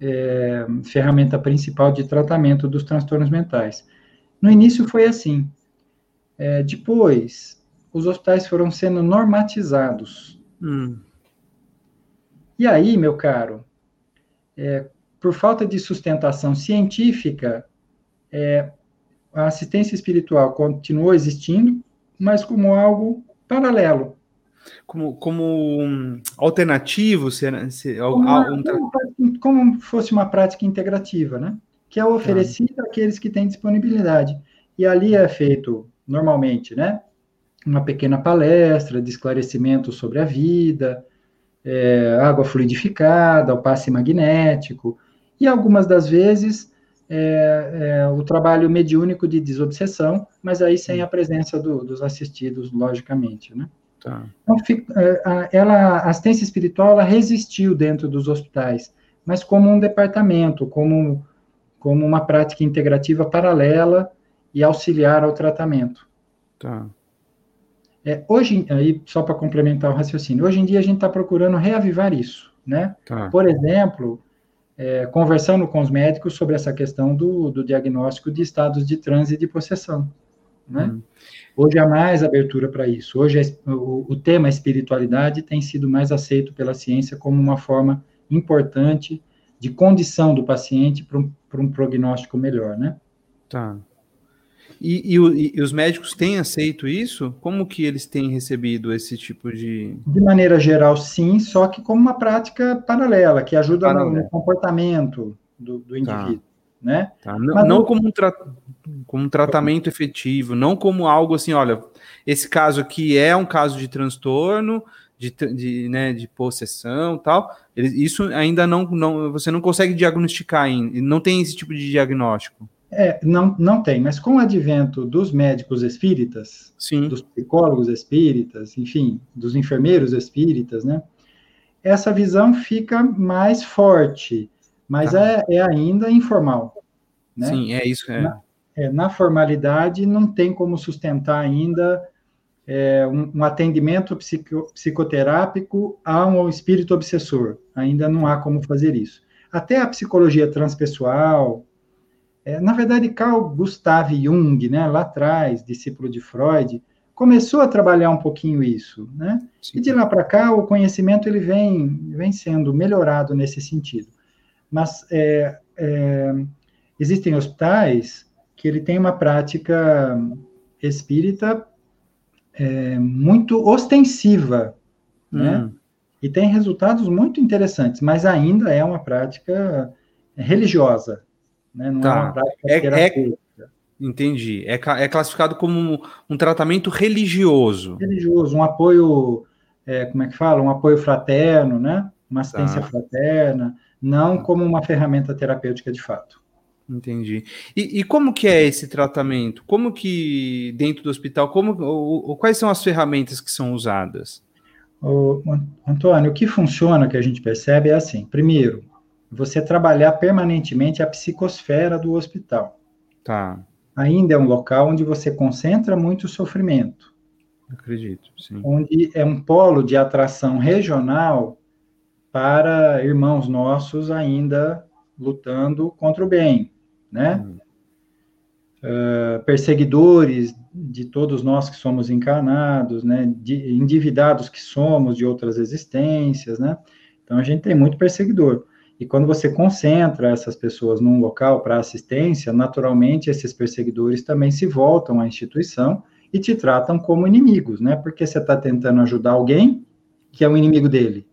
é, ferramenta principal de tratamento dos transtornos mentais. No início foi assim. É, depois, os hospitais foram sendo normatizados Hum. E aí, meu caro, é, por falta de sustentação científica, é, a assistência espiritual continuou existindo, mas como algo paralelo. Como, como um alternativo? Se, se, como, um, como fosse uma prática integrativa, né? Que é oferecida ah. àqueles que têm disponibilidade. E ali é feito, normalmente, né? uma pequena palestra de esclarecimento sobre a vida, é, água fluidificada, o passe magnético, e algumas das vezes é, é, o trabalho mediúnico de desobsessão, mas aí sem a presença do, dos assistidos, logicamente, né? Tá. Então, é, ela, a assistência espiritual, ela resistiu dentro dos hospitais, mas como um departamento, como, como uma prática integrativa paralela e auxiliar ao tratamento. Tá. É, hoje, aí, só para complementar o raciocínio, hoje em dia a gente está procurando reavivar isso, né? Tá. Por exemplo, é, conversando com os médicos sobre essa questão do, do diagnóstico de estados de transe e de possessão. Né? Hum. Hoje há mais abertura para isso. Hoje o, o tema espiritualidade tem sido mais aceito pela ciência como uma forma importante de condição do paciente para um, um prognóstico melhor, né? Tá. E, e, e, os médicos têm aceito isso? Como que eles têm recebido esse tipo de. De maneira geral, sim, só que como uma prática paralela, que ajuda no, no, comportamento do, do tá. indivíduo. Tá. Né? Tá. Não, não como, um tra... como um tratamento efetivo, não como algo assim, olha, esse caso aqui é um caso de transtorno, de, de, né, de possessão tal. Isso ainda não, não. Você não consegue diagnosticar ainda, não tem esse tipo de diagnóstico. É, não, não tem, mas com o advento dos médicos espíritas, Sim. dos psicólogos espíritas, enfim, dos enfermeiros espíritas, né? Essa visão fica mais forte, mas ah. é, é, ainda informal. Né? Sim, é isso. É. Na, é, na formalidade, não tem como sustentar ainda é, um, um, atendimento psico, psicoterápico a um espírito obsessor. Ainda não há como fazer isso. Até a psicologia transpessoal, é, na verdade, Carl Gustav Jung, né, lá atrás, discípulo de Freud, começou a trabalhar um pouquinho isso, né? Sim. E de lá para cá, o conhecimento ele vem, vem sendo melhorado nesse sentido. Mas é, é, existem hospitais que ele tem uma prática espírita é, muito ostensiva, né? hum. né? E tem resultados muito interessantes, mas ainda é uma prática religiosa, né? Não tá. é uma prática é, terapêutica. É, entendi. É, é classificado como um, um, tratamento religioso. Religioso, um apoio, é, como é que fala? Um apoio fraterno, né? Uma assistência tá. fraterna, não como uma ferramenta terapêutica de fato. Entendi. E, e, como que é esse tratamento? Como que dentro do hospital, como, ou, ou quais são as ferramentas que são usadas? O, Antônio, o que funciona que a gente percebe é assim: primeiro, você trabalhar permanentemente a psicosfera do hospital. Tá. Ainda é um local onde você concentra muito sofrimento. Acredito, sim. Onde é um polo de atração regional para irmãos nossos ainda lutando contra o bem, né? Uh, perseguidores de todos nós que somos encarnados, né? De, endividados que somos de outras existências, né? Então a gente tem muito perseguidor. E quando você concentra essas pessoas num local para assistência, naturalmente esses perseguidores também se voltam à instituição e te tratam como inimigos, né? Porque você está tentando ajudar alguém que é um inimigo dele.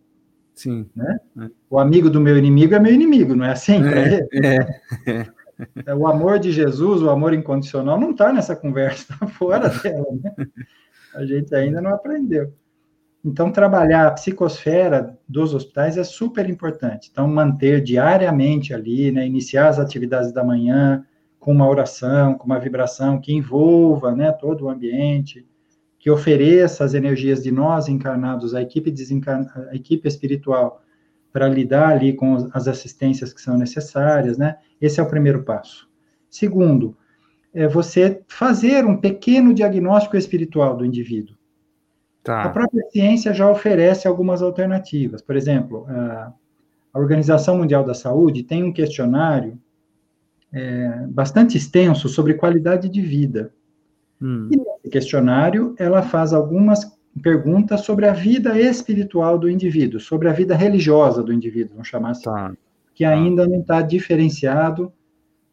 Sim. Né? É. O amigo do meu inimigo é meu inimigo, não é assim? É, é, é. O amor de Jesus, o amor incondicional, não está nessa conversa, está fora dela, né? A gente ainda não aprendeu. Então, trabalhar a psicosfera dos hospitais é super importante. Então, manter diariamente ali, né, iniciar as atividades da manhã com uma oração, com uma vibração que envolva né, todo o ambiente, que ofereça as energias de nós encarnados, a equipe, a equipe espiritual, para lidar ali com as assistências que são necessárias, né? Esse é o primeiro passo. Segundo, é você fazer um pequeno diagnóstico espiritual do indivíduo. Tá. A própria ciência já oferece algumas alternativas. Por exemplo, a, Organização Mundial da Saúde tem um questionário é, bastante extenso sobre qualidade de vida. Hum. E nesse questionário, ela faz algumas perguntas sobre a vida espiritual do indivíduo, sobre a vida religiosa do indivíduo, vamos chamar assim, tá. que tá. ainda não está diferenciado,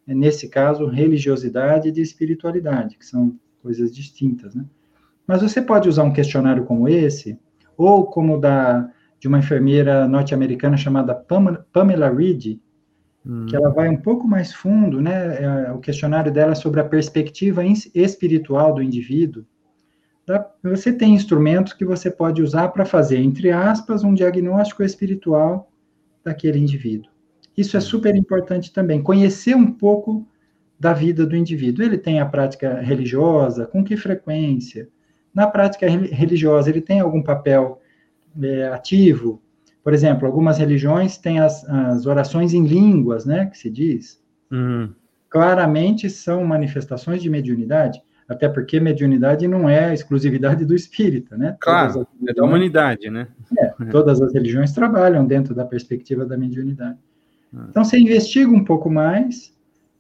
nesse caso, religiosidade e espiritualidade, que são coisas distintas, né? Mas você pode usar um questionário como esse, ou como da de uma enfermeira norte-americana chamada Pamela Reed, hum. que ela vai um pouco mais fundo, né? É, o questionário dela é sobre a perspectiva espiritual do indivíduo. Tá? Você tem instrumentos que você pode usar para fazer, entre aspas, um diagnóstico espiritual daquele indivíduo. Isso é hum. super importante também, conhecer um pouco da vida do indivíduo. Ele tem a prática religiosa, com que frequência? Na prática religiosa, ele tem algum papel é, ativo? Por exemplo, algumas religiões têm as, as, orações em línguas, né, que se diz. Uhum. Claramente são manifestações de mediunidade, até porque mediunidade não é exclusividade do espírita, né? Claro, é da humanidade, né? É, todas as religiões trabalham dentro da perspectiva da mediunidade. Ah. Então, você investiga um pouco mais,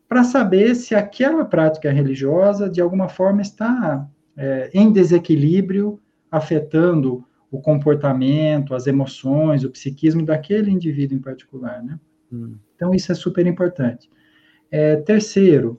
para saber se aquela prática religiosa, de alguma forma, está é, em desequilíbrio, afetando o comportamento, as emoções, o psiquismo daquele indivíduo em particular, né? Hum. Então, isso é super importante. É, terceiro,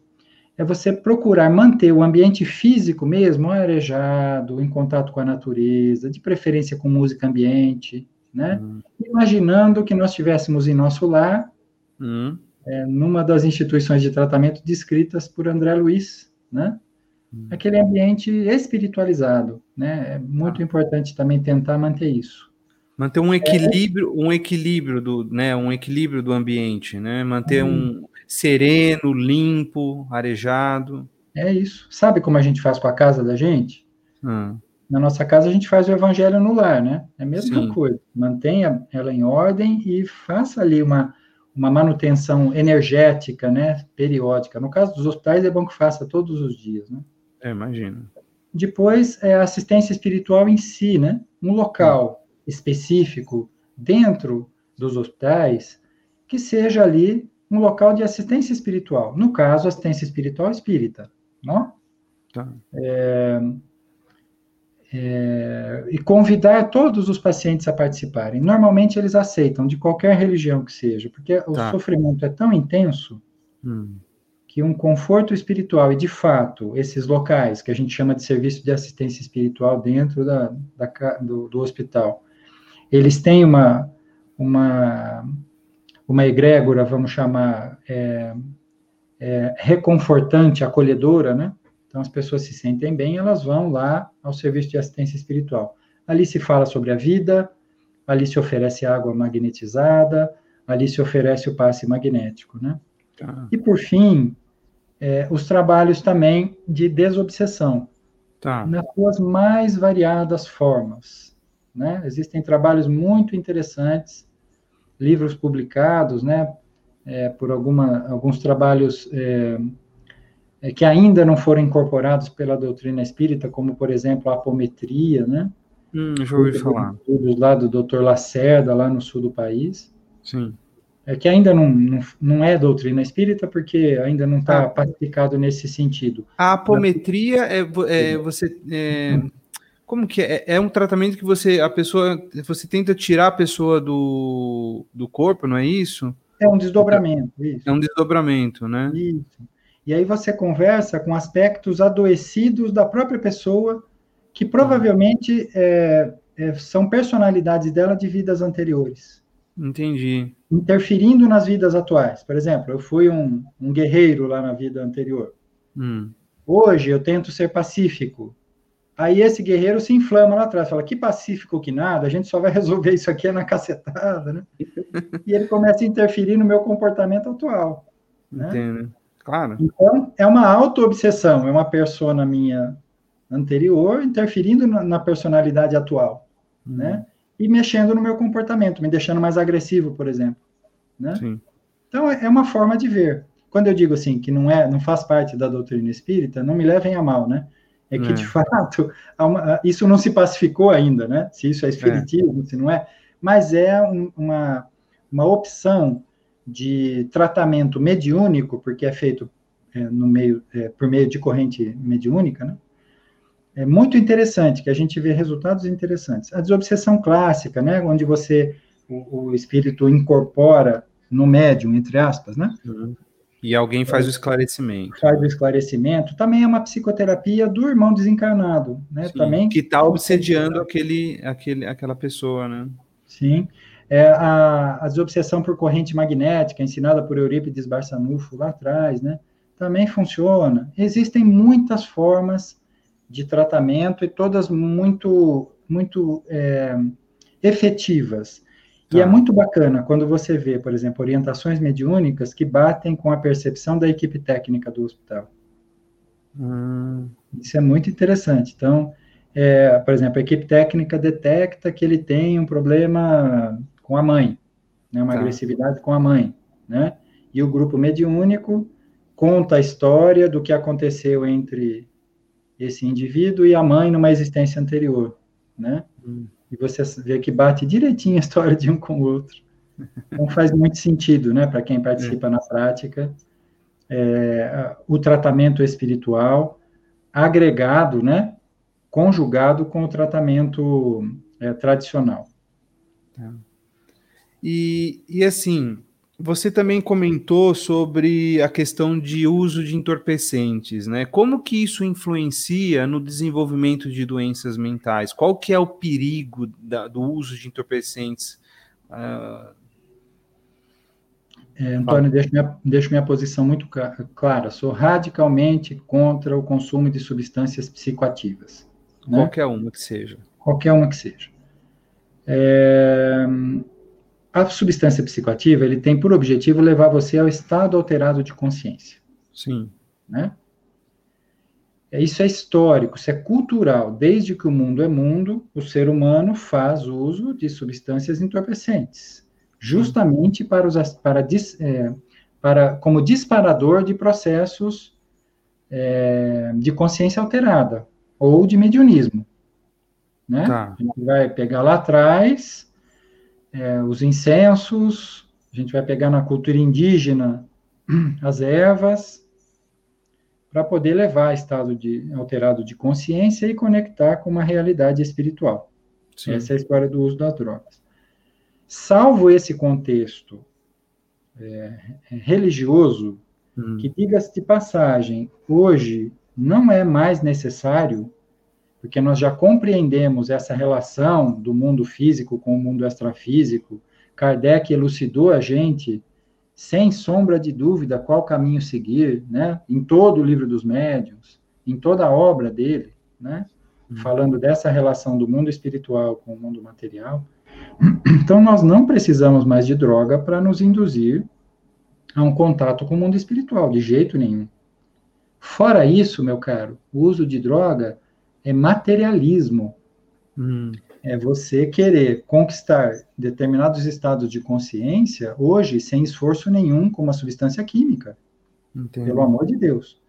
é você procurar manter o ambiente físico mesmo arejado, em contato com a natureza, de preferência com música ambiente, né? Hum. Imaginando que nós estivéssemos em nosso lar, hum. é, numa das instituições de tratamento descritas por André Luiz, né? Hum. Aquele ambiente espiritualizado, né? É muito ah. importante também tentar manter isso. Manter um equilíbrio, é. um equilíbrio do, né, um equilíbrio do ambiente, né? Manter um sereno, limpo, arejado. É isso. Sabe como a gente faz com a casa da gente? Hum. Na nossa casa a gente faz o evangelho no lar, né? É a mesma Sim. coisa. Mantenha ela em ordem e faça ali uma, uma manutenção energética, né? Periódica. No caso dos hospitais é bom que faça todos os dias, né? É, imagino. Depois, é a assistência espiritual em si, né? Um local específico dentro dos hospitais que seja ali um local de assistência espiritual. No caso, assistência espiritual espírita, não? Tá. É, é, e convidar todos os pacientes a participarem. Normalmente eles aceitam, de qualquer religião que seja, porque tá. o sofrimento é tão intenso hum. Que um conforto espiritual, e de fato, esses locais que a gente chama de serviço de assistência espiritual dentro da, da do, do, hospital, eles têm uma, uma, uma egrégora, vamos chamar, é, é, reconfortante, acolhedora, né? Então, as pessoas se sentem bem, elas vão lá ao serviço de assistência espiritual. Ali se fala sobre a vida, ali se oferece água magnetizada, ali se oferece o passe magnético, né? Tá. E, por fim, é, os trabalhos também de desobsessão, tá. nas suas mais variadas formas, né? Existem trabalhos muito interessantes, livros publicados, né? É, por alguma, alguns trabalhos é, é, que ainda não foram incorporados pela doutrina espírita, como, por exemplo, a apometria, né? Hum, já ouvi falar. Estudos lá do Dr. Lacerda, lá no sul do país. Sim. É que ainda não, não, não é doutrina espírita, porque ainda não está ah. pacificado nesse sentido. A apometria é, é você. É, como que é? É um tratamento que você, a pessoa, você tenta tirar a pessoa do, do corpo, não é isso? É um desdobramento, isso. É um desdobramento, né? Isso. E aí você conversa com aspectos adoecidos da própria pessoa, que provavelmente é, é, são personalidades dela de vidas anteriores. Entendi. Interferindo nas vidas atuais. Por exemplo, eu fui um, um guerreiro lá na vida anterior. Hum. Hoje eu tento ser pacífico. Aí esse guerreiro se inflama lá atrás, fala: que pacífico que nada, a gente só vai resolver isso aqui na cacetada, né? e ele começa a interferir no meu comportamento atual. Né? Entendo. Claro. Então, é uma auto-obsessão, é uma persona minha anterior interferindo na, personalidade atual, uhum. né? E mexendo no meu comportamento, me deixando mais agressivo, por exemplo, né? Sim. Então, é, é uma forma de ver. Quando eu digo assim, que não é, não faz parte da doutrina espírita, não me levem a mal, né? É que, é. de fato, uma, isso não se pacificou ainda, né? Se isso é espiritismo, é. se não é. Mas é um, uma, uma opção de tratamento mediúnico, porque é feito é, no meio, é, por meio de corrente mediúnica, né? É muito interessante, que a gente vê resultados interessantes. A desobsessão clássica, né, onde você, o, o espírito incorpora no médium, entre aspas, né? Uhum. E alguém faz o esclarecimento. Faz o esclarecimento. Também é uma psicoterapia do irmão desencarnado, né? Sim, Também que está obsediando aquele, aquele, aquela pessoa, né? Sim. É a, a desobsessão por corrente magnética, ensinada por Eurípides Barçanufo lá atrás, né? Também funciona. Existem muitas formas de tratamento e todas muito, muito é, efetivas. E é tá. muito bacana quando você vê, por exemplo, orientações mediúnicas que batem com a percepção da equipe técnica do hospital. Hum. Isso é muito interessante. Então, é, por exemplo, a equipe técnica detecta que ele tem um problema com a mãe, né, uma tá. agressividade com a mãe, né? E o grupo mediúnico conta a história do que aconteceu entre esse indivíduo e a mãe numa existência anterior, né? Hum. E você vê que bate direitinho a história de um com o outro. Então faz muito sentido, né, para quem participa é. na prática. é, o tratamento espiritual agregado, né, conjugado com o tratamento é, tradicional. Tá. E, e assim, você também comentou sobre a questão de uso de entorpecentes, né? Como que isso influencia no desenvolvimento de doenças mentais? Qual que é o perigo da, do uso de entorpecentes? Uh... É, Antônio, deixo minha, deixo minha posição muito clara. Sou radicalmente contra o consumo de substâncias psicoativas. Né? Qualquer uma que seja. Qualquer uma que seja. É, a substância psicoativa ele tem por objetivo levar você ao estado alterado de consciência. Sim. Né? É, isso é histórico, isso é cultural. Desde que o mundo é mundo, o ser humano faz uso de substâncias entorpecentes, justamente para, os, para, é, para como disparador de processos é, de consciência alterada ou de mediunismo. Né? Tá. A gente vai pegar lá atrás é, os incensos, a gente vai pegar na cultura indígena as ervas, para poder levar a estado de, alterado de consciência e conectar com uma realidade espiritual. Sim. Essa é a história do uso das drogas. Salvo esse contexto é, religioso, hum. que diga-se de passagem, hoje não é mais necessário porque nós já compreendemos essa relação do mundo físico com o mundo extrafísico. Kardec elucidou a gente, sem sombra de dúvida, qual caminho seguir, né? em todo o livro dos médiuns, em toda a obra dele, né? Uhum. falando dessa relação do mundo espiritual com o mundo material. Então, nós não precisamos mais de droga para nos induzir a um contato com o mundo espiritual, de jeito nenhum. Fora isso, meu caro, o uso de droga é materialismo. Hum. É você querer conquistar determinados estados de consciência hoje sem esforço nenhum com uma substância química. Entendo. Pelo amor de Deus.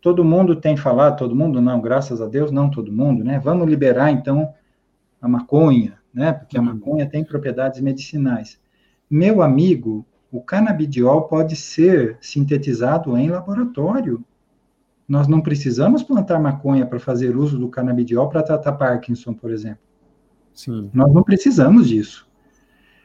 Todo mundo tem falado, todo mundo não, graças a Deus, não todo mundo, né? Vamos liberar então a maconha, né? Porque a hum. maconha tem propriedades medicinais. Meu amigo, o canabidiol pode ser sintetizado em laboratório. Nós não precisamos plantar maconha para fazer uso do canabidiol para tratar Parkinson, por exemplo. Sim. Nós não precisamos disso.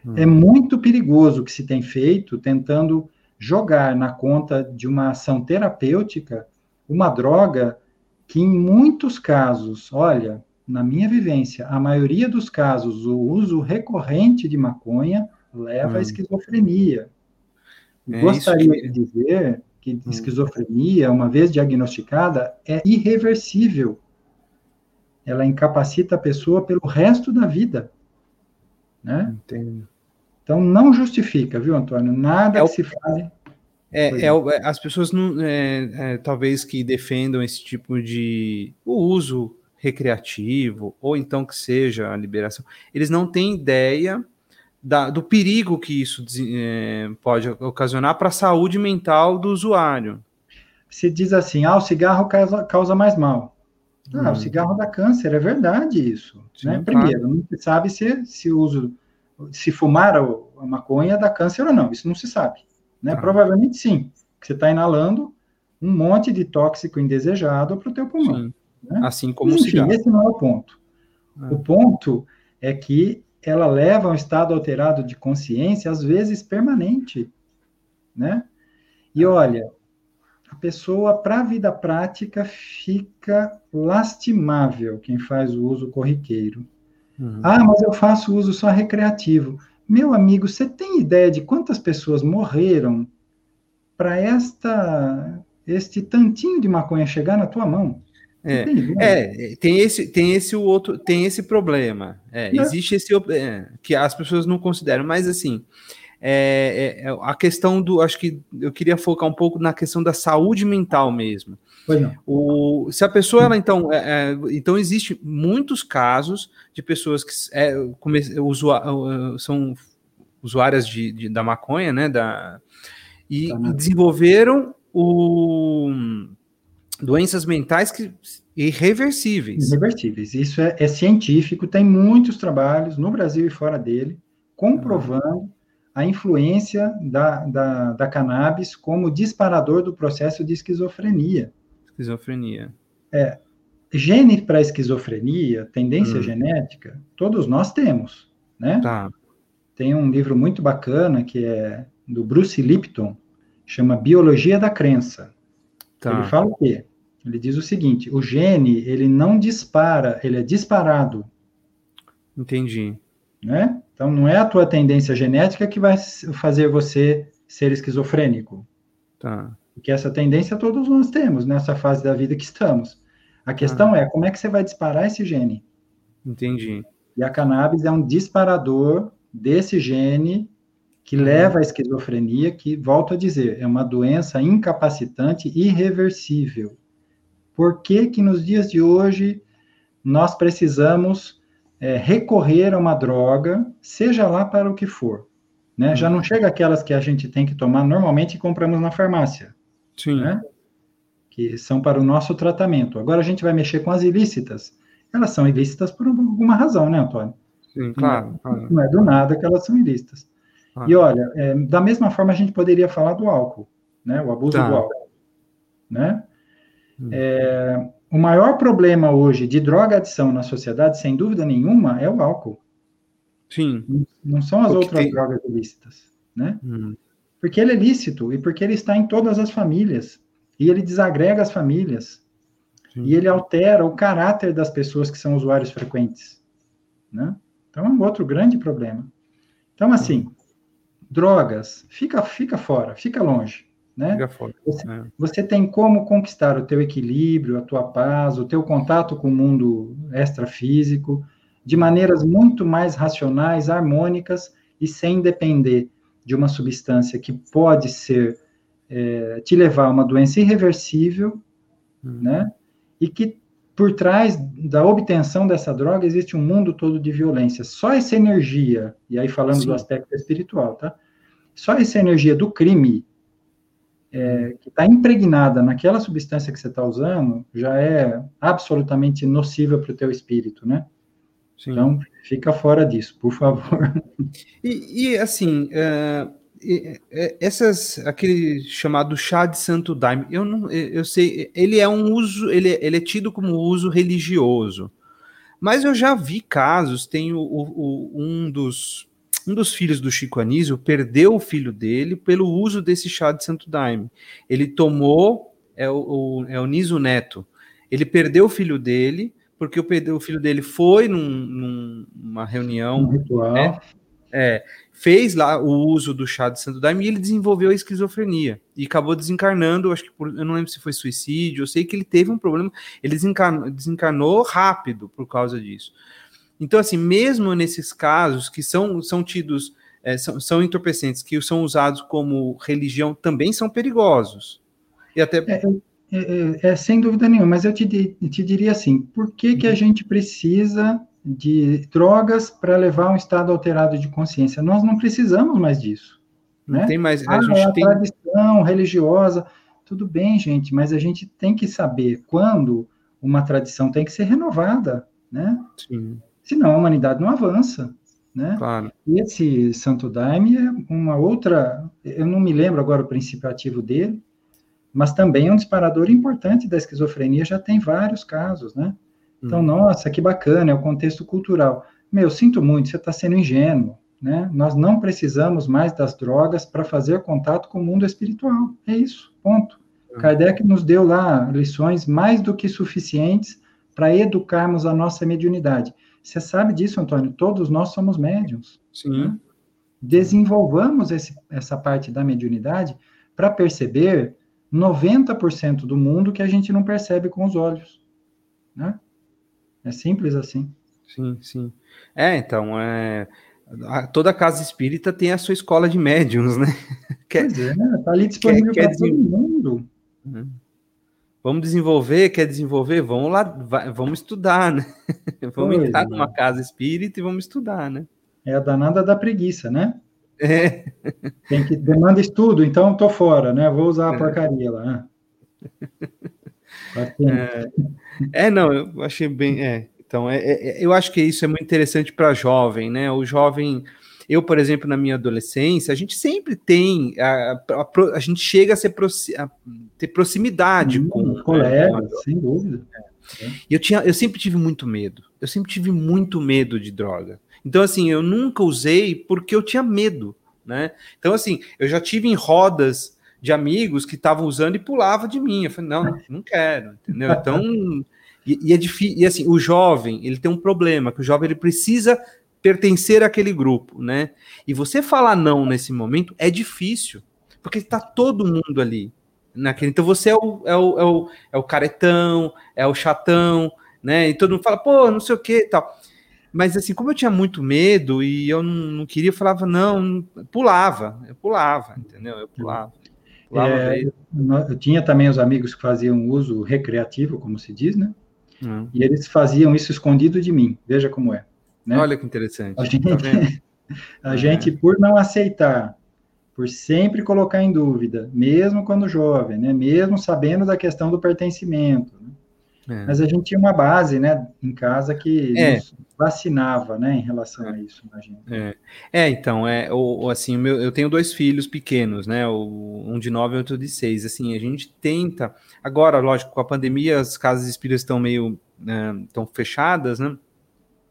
Hum. É muito perigoso o que se tem feito tentando jogar na conta de uma ação terapêutica uma droga que, em muitos casos, olha, na minha vivência, a maioria dos casos, o uso recorrente de maconha leva hum. à esquizofrenia. É Gostaria que... de dizer que hum. esquizofrenia, uma vez diagnosticada, é irreversível. Ela incapacita a pessoa pelo resto da vida. Né? Entendo. Então, não justifica, viu, Antônio? Nada é que o... se fale. É, é, é, as pessoas não, é, é, talvez que defendam esse tipo de o uso recreativo ou então que seja a liberação, eles não têm ideia da, do perigo que isso é, pode ocasionar para a saúde mental do usuário. Se diz assim, ah, o cigarro causa, causa mais mal. Ah, hum. o cigarro dá câncer, é verdade isso. Sim, né? Primeiro, claro. não se sabe se, se uso, se fumar a, maconha dá câncer ou não, isso não se sabe. Né? Ah. Provavelmente sim, você está inalando um monte de tóxico indesejado para o teu pulmão. Né? Assim como Enfim, o cigarro. esse não é o ponto. Ah. O ponto é que ela leva a um estado alterado de consciência, às vezes permanente, né? E olha, a pessoa, para a vida prática, fica lastimável quem faz o uso corriqueiro. Uhum. Ah, mas eu faço uso só recreativo. Meu amigo, você tem ideia de quantas pessoas morreram para esta este tantinho de maconha chegar na tua mão? É, é, tem esse, tem esse outro, tem esse problema. É, existe esse é, que as pessoas não consideram, mas assim, é, é, é, a questão do, acho que eu queria focar um pouco na questão da saúde mental mesmo. O, se a pessoa, ela então, então existe muitos casos de pessoas que come, usua, são usuárias de, de, da maconha, né, da, e tá, né? desenvolveram o doenças mentais que irreversíveis. Irreversíveis. Isso é, é, científico, tem muitos trabalhos no Brasil e fora dele, comprovando a influência da, da, da cannabis como disparador do processo de esquizofrenia. Esquizofrenia. É, gene para esquizofrenia, tendência hum. genética, todos nós temos, né? Tá. Tem um livro muito bacana que é do Bruce Lipton, chama Biologia da Crença. Tá. Ele fala o quê? Ele diz o seguinte: o gene ele não dispara, ele é disparado. Entendi. Né? Então não é a tua tendência genética que vai fazer você ser esquizofrênico. Tá. Porque essa tendência todos nós temos nessa fase da vida que estamos. A questão ah. é como é que você vai disparar esse gene. Entendi. E a cannabis é um disparador desse gene que uhum. leva à esquizofrenia, que, volto a dizer, é uma doença incapacitante irreversível. Por que que nos dias de hoje nós precisamos é, recorrer a uma droga, seja lá para o que for? Né? Já não chega aquelas que a gente tem que tomar normalmente e compramos na farmácia. Sim. Né? Que são para o nosso tratamento. Agora a gente vai mexer com as ilícitas. Elas são ilícitas por alguma razão, né, Antônio? Sim, claro. Não, não é do nada que elas são ilícitas. Ah. E olha, é, da mesma forma a gente poderia falar do álcool, né? O abuso tá. do álcool, né? É, o maior problema hoje de droga adição na sociedade, sem dúvida nenhuma, é o álcool. Sim. Não são as outras tem... drogas ilícitas, né? Hum. Porque ele é lícito e porque ele está em todas as famílias e ele desagrega as famílias Sim. e ele altera o caráter das pessoas que são usuários frequentes, né? Então é um outro grande problema. Então assim, drogas, fica, fica fora, fica longe. Né? Você, é. você, tem como conquistar o teu equilíbrio, a tua paz, o teu contato com o mundo extrafísico, de maneiras muito mais racionais, harmônicas e sem depender de uma substância que pode ser é, te levar a uma doença irreversível, hum. né? E que por trás da obtenção dessa droga existe um mundo todo de violência. Só essa energia, e aí falando Sim. do aspecto espiritual, tá? Só essa energia do crime é, que está impregnada naquela substância que você está usando já é absolutamente nociva para o teu espírito, né? Sim. Então, fica fora disso, por favor. E, e assim, uh, essas aquele chamado chá de santo daime, eu não, eu sei, ele é um uso, ele, ele é tido como uso religioso, mas eu já vi casos, tem o, o, um dos um dos filhos do Chico Anísio perdeu o filho dele pelo uso desse chá de santo daime. Ele tomou, é o, é o Niso Neto, ele perdeu o filho dele porque o, o filho dele foi num, numa reunião, um ritual. Né? É, fez lá o uso do chá de Santo Daime e ele desenvolveu a esquizofrenia e acabou desencarnando. Acho que por, eu não lembro se foi suicídio. Eu sei que ele teve um problema. Ele desencarnou, desencarnou rápido por causa disso. Então, assim, mesmo nesses casos que são, são tidos, é, são, são entorpecentes que são usados como religião, também são perigosos. E até. É, é, é, é sem dúvida nenhuma, mas eu te, te diria assim: por que, que a uhum. gente precisa de drogas para levar um estado alterado de consciência. Nós não precisamos mais disso. Não né? tem mais. A, ah, gente é a tem... tradição religiosa, tudo bem, gente, mas a gente tem que saber quando uma tradição tem que ser renovada, né? Sim. Senão a humanidade não avança, né? Claro. Esse Santo Daime é uma outra, eu não me lembro agora o princípio ativo dele, mas também é um disparador importante da esquizofrenia, já tem vários casos, né? Então, hum. nossa, que bacana, é o contexto cultural. Meu, sinto muito, você está sendo ingênuo, né? Nós não precisamos mais das drogas para fazer contato com o mundo espiritual. É isso, ponto. Hum. Kardec nos deu lá lições mais do que suficientes para educarmos a nossa mediunidade. Você sabe disso, Antônio? Todos nós somos médiums. Sim. Né? Desenvolvamos esse, essa parte da mediunidade para perceber 90% do mundo que a gente não percebe com os olhos. Né? É simples assim. Sim, sim. É, então, é, toda casa espírita tem a sua escola de médiums, né? Quer, pois é, tá ali disponível para todo mundo. Uhum. Vamos desenvolver, quer desenvolver? Vamos lá, vai, vamos estudar, né? Vamos pois entrar é. numa casa espírita e vamos estudar, né? É a danada da preguiça, né? É. Tem que demanda estudo, então tô fora, né? Vou usar a é. porcaria lá. Né? É, é, não, eu achei bem. É, então, é, é, eu acho que isso é muito interessante para jovem, né? O jovem eu, por exemplo, na minha adolescência, a gente sempre tem, a, a, a gente chega a, ser a ter proximidade hum, com colega, né, sem dúvida. É. Eu, tinha, eu sempre tive muito medo. Eu sempre tive muito medo de droga. Então, assim, eu nunca usei porque eu tinha medo, né? Então, assim, eu já tive em rodas de amigos que estavam usando e pulava de mim. Eu falei, não, não quero, entendeu? Então, e, e é difícil. E assim, o jovem, ele tem um problema, que o jovem ele precisa pertencer àquele grupo, né? E você falar não nesse momento é difícil, porque está todo mundo ali. Naquele, então você é o, é, o, é, o, é o caretão, é o chatão, né? E todo mundo fala, pô, não sei o que tal. Mas assim, como eu tinha muito medo e eu não, não queria, eu falava, não, pulava, eu pulava, entendeu? Eu pulava. pulava é, eu tinha também os amigos que faziam uso recreativo, como se diz, né? Hum. E eles faziam isso escondido de mim, veja como é. Né? Olha que interessante. A gente, tá a é. gente, por não aceitar, por sempre colocar em dúvida, mesmo quando jovem, né? mesmo sabendo da questão do pertencimento. Né? É. Mas a gente tinha uma base né, em casa que é. vacinava né, em relação a isso. É. é, então, é, o, assim, meu, eu tenho dois filhos pequenos, né? Um de nove e outro de seis. Assim, a gente tenta. Agora, lógico, com a pandemia, as casas espíritas estão meio. estão né, fechadas, né?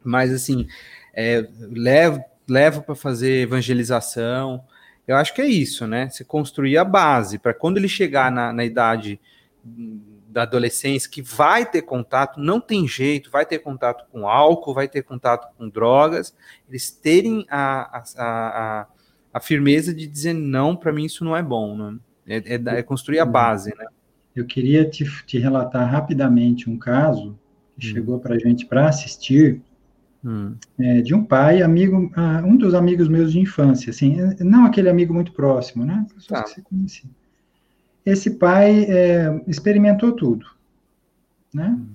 Mas assim, é, levo, levo para fazer evangelização. Eu acho que é isso, né? Você construir a base para quando ele chegar na, na idade da adolescência, que vai ter contato, não tem jeito, vai ter contato com álcool, vai ter contato com drogas, eles terem a, a, a, a firmeza de dizer não, para mim isso não é bom, né? É, é, é, construir a base, né? Eu queria te, te relatar rapidamente um caso que hum. chegou para a gente para assistir, Hum. É, de um pai, amigo, uh, um dos amigos meus de infância, assim, não aquele amigo muito próximo, né? Pessoas tá. que você conhecia. Esse pai é, experimentou tudo, né? Hum.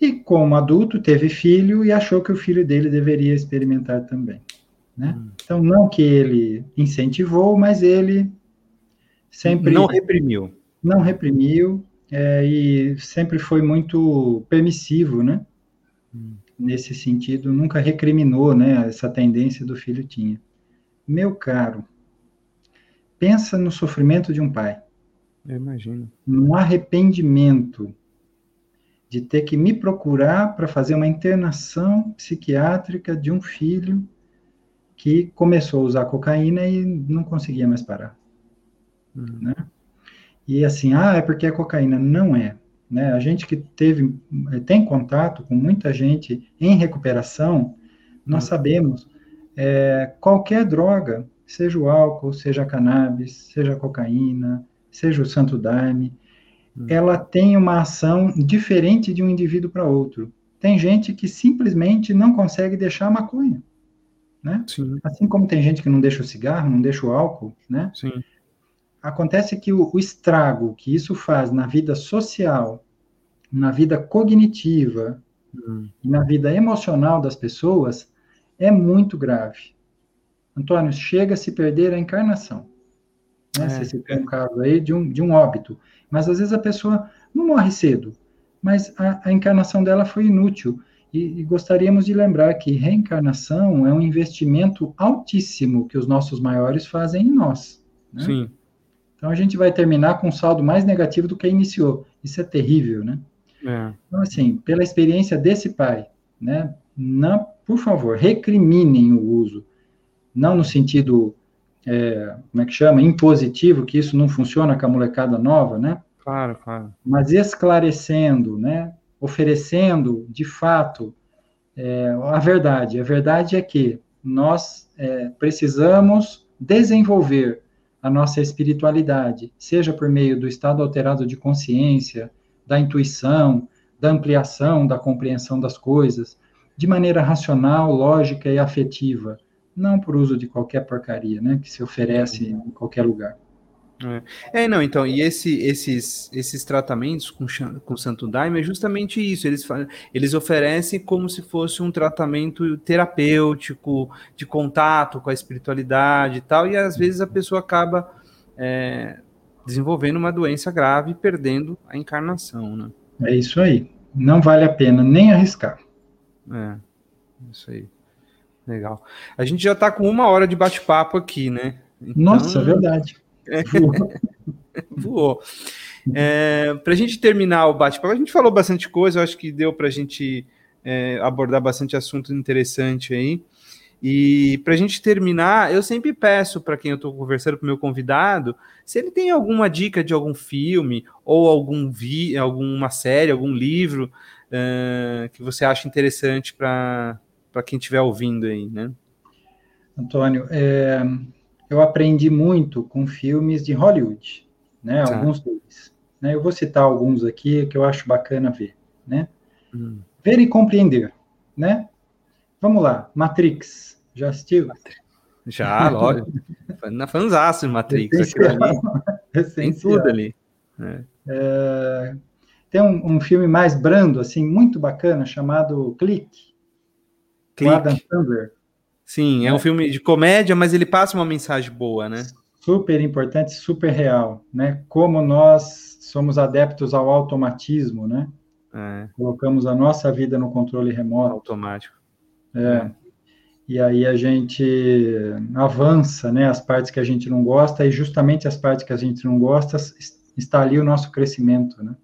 E como adulto teve filho e achou que o filho dele deveria experimentar também, né? Hum. Então não que ele incentivou, mas ele sempre não reprimiu, não reprimiu é, e sempre foi muito permissivo, né? Hum nesse sentido, nunca recriminou, né, essa tendência do filho tinha. Meu caro, pensa no sofrimento de um pai. Eu imagino. No arrependimento de ter que me procurar para fazer uma internação psiquiátrica de um filho que começou a usar cocaína e não conseguia mais parar. Uhum. Né? E assim, ah, é porque é cocaína. Não é. Né? A gente que teve, eh, tem contato com muita gente em recuperação, nós uhum. sabemos é, qualquer droga, seja o álcool, seja a cannabis, seja a cocaína, seja o santo daime, uhum. ela tem uma ação diferente de um indivíduo para outro. Tem gente que simplesmente não consegue deixar a maconha, né? Sim. Assim como tem gente que não deixa o cigarro, não deixa o álcool, né? Sim. Acontece que o, o estrago que isso faz na vida social, na vida cognitiva uhum. e na vida emocional das pessoas é muito grave. Antônio, chega a se perder a encarnação. Né? É, Você citou um caso aí de um, de um óbito. Mas às vezes a pessoa não morre cedo, mas a, a encarnação dela foi inútil. E, e, gostaríamos de lembrar que reencarnação é um investimento altíssimo que os nossos maiores fazem em nós. Né? Sim. Então a gente vai terminar com um saldo mais negativo do que iniciou. Isso é terrível, né? É. Então, assim, pela experiência desse pai, né? Não, por favor, recriminem o uso. Não no sentido, é, como é que chama? Impositivo, que isso não funciona com a molecada nova, né? Claro, claro. Mas esclarecendo, né? Oferecendo, de fato, é, a verdade. A verdade é que nós é, precisamos desenvolver a nossa espiritualidade, seja por meio do estado alterado de consciência, da intuição, da ampliação da compreensão das coisas, de maneira racional, lógica e afetiva, não por uso de qualquer porcaria, né, que se oferece em qualquer lugar. É. é, não, então, e esse, esses, esses tratamentos com, com Santo Daime é justamente isso, eles, eles oferecem como se fosse um tratamento terapêutico, de contato com a espiritualidade e tal, e às vezes a pessoa acaba é, desenvolvendo uma doença grave e perdendo a encarnação, né? É isso aí, não vale a pena nem arriscar. É, isso aí. Legal. A gente já está com uma hora de bate-papo aqui, né? Então... Nossa, é verdade. Voou. É, para a gente terminar o bate-papo, a gente falou bastante coisa, eu acho que deu para a gente é, abordar bastante assunto interessante aí. E para a gente terminar, eu sempre peço para quem eu estou conversando com o meu convidado, se ele tem alguma dica de algum filme ou algum vi, alguma série, algum livro uh, que você acha interessante para quem estiver ouvindo aí, né? Antônio, é, eu aprendi muito com filmes de Hollywood, né? Tá. Alguns deles. Né? Eu vou citar alguns aqui que eu acho bacana ver, né? Hum. Ver e compreender, né? Vamos lá, Matrix. Já assistiu? Já, lógico. Na fanzaço de Matrix, aquilo ali. Tem tudo ali. É. É, tem um, um, filme mais brando, assim, muito bacana, chamado Clique. Clique. Adam Sandler. Sim, é, é um filme de comédia, mas ele passa uma mensagem boa, né? Super importante, super real, né? Como nós somos adeptos ao automatismo, né? É. Colocamos a nossa vida no controle remoto. Automático. É. E aí a gente avança, né? As partes que a gente não gosta, e justamente as partes que a gente não gosta, está ali o nosso crescimento, né?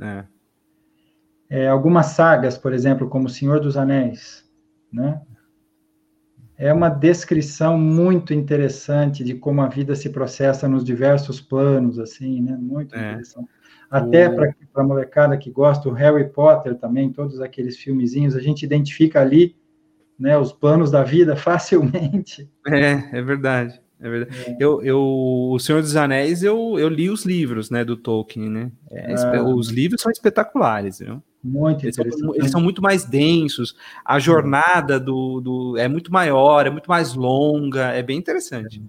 É. É, algumas sagas, por exemplo, como O Senhor dos Anéis, né? É uma descrição muito interessante de como a vida se processa nos diversos planos, assim, né? Muito é. interessante. Até o... para a molecada que gosta, o Harry Potter também, todos aqueles filmezinhos, a gente identifica ali né, os planos da vida facilmente. É, é verdade. É verdade. É. Eu, eu, o Senhor dos Anéis, eu, eu li os livros, né, do Tolkien, né? É, ah. Os livros são espetaculares, viu? Muito eles são, eles são, muito mais densos, a jornada do, do é muito maior, é muito mais longa, é bem interessante.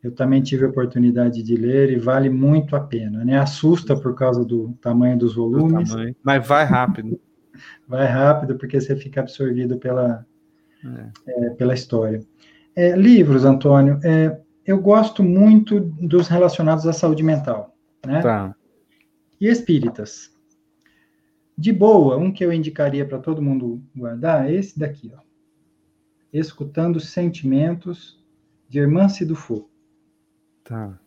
Eu também tive a oportunidade de ler e vale muito a pena, né? Assusta por causa do tamanho dos volumes. Tamanho, mas vai rápido. vai rápido porque você fica absorvido pela, é. É, pela história. É, livros, Antônio, é, eu gosto muito dos relacionados à saúde mental, né? Tá. E espíritas. De boa, um que eu indicaria para todo mundo guardar é esse daqui, ó. Escutando Sentimentos, de Irmã Sidufo. Tá.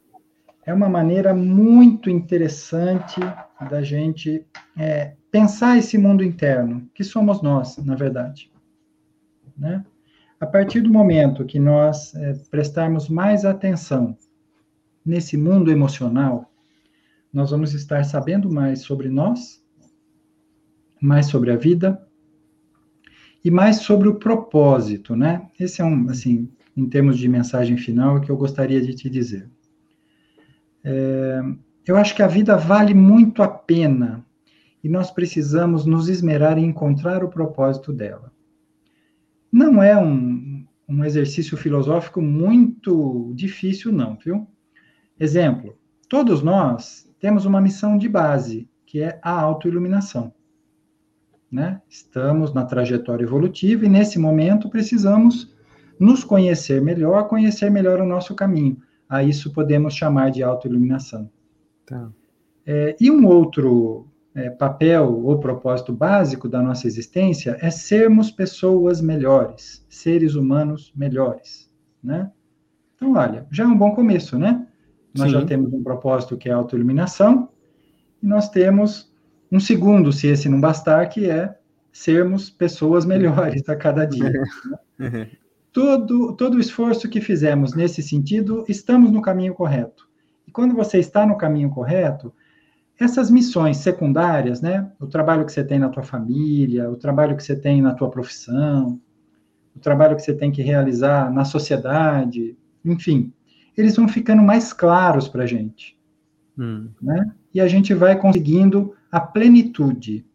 É uma maneira muito interessante da gente é, pensar esse mundo interno, que somos nós, na verdade. Né? A partir do momento que nós é, prestarmos mais atenção nesse mundo emocional, nós vamos estar sabendo mais sobre nós, mais sobre a vida e mais sobre o propósito, né? Esse é um, assim, em termos de mensagem final, que eu gostaria de te dizer. É, eu acho que a vida vale muito a pena e nós precisamos nos esmerar em encontrar o propósito dela não é um, um exercício filosófico muito difícil, não, viu? Exemplo: todos nós temos uma missão de base, que é a autoiluminação. Né? Estamos na trajetória evolutiva e, nesse momento, precisamos nos conhecer melhor, conhecer melhor o nosso caminho. A isso podemos chamar de autoiluminação. Tá. É, e um outro é, papel ou propósito básico da nossa existência é sermos pessoas melhores, seres humanos melhores, né? Então, olha, já é um bom começo, né? Nós Sim. já temos um propósito que é a autoiluminação, e nós temos um segundo, se esse não bastar, que é sermos pessoas melhores a cada dia. Né? todo, todo o esforço que fizemos nesse sentido, estamos no caminho correto. E quando você está no caminho correto, essas missões secundárias, né? O trabalho que você tem na tua família, o trabalho que você tem na tua profissão, o trabalho que você tem que realizar na sociedade, enfim, eles vão ficando mais claros para a gente, hum. né? E a gente vai conseguindo a plenitude.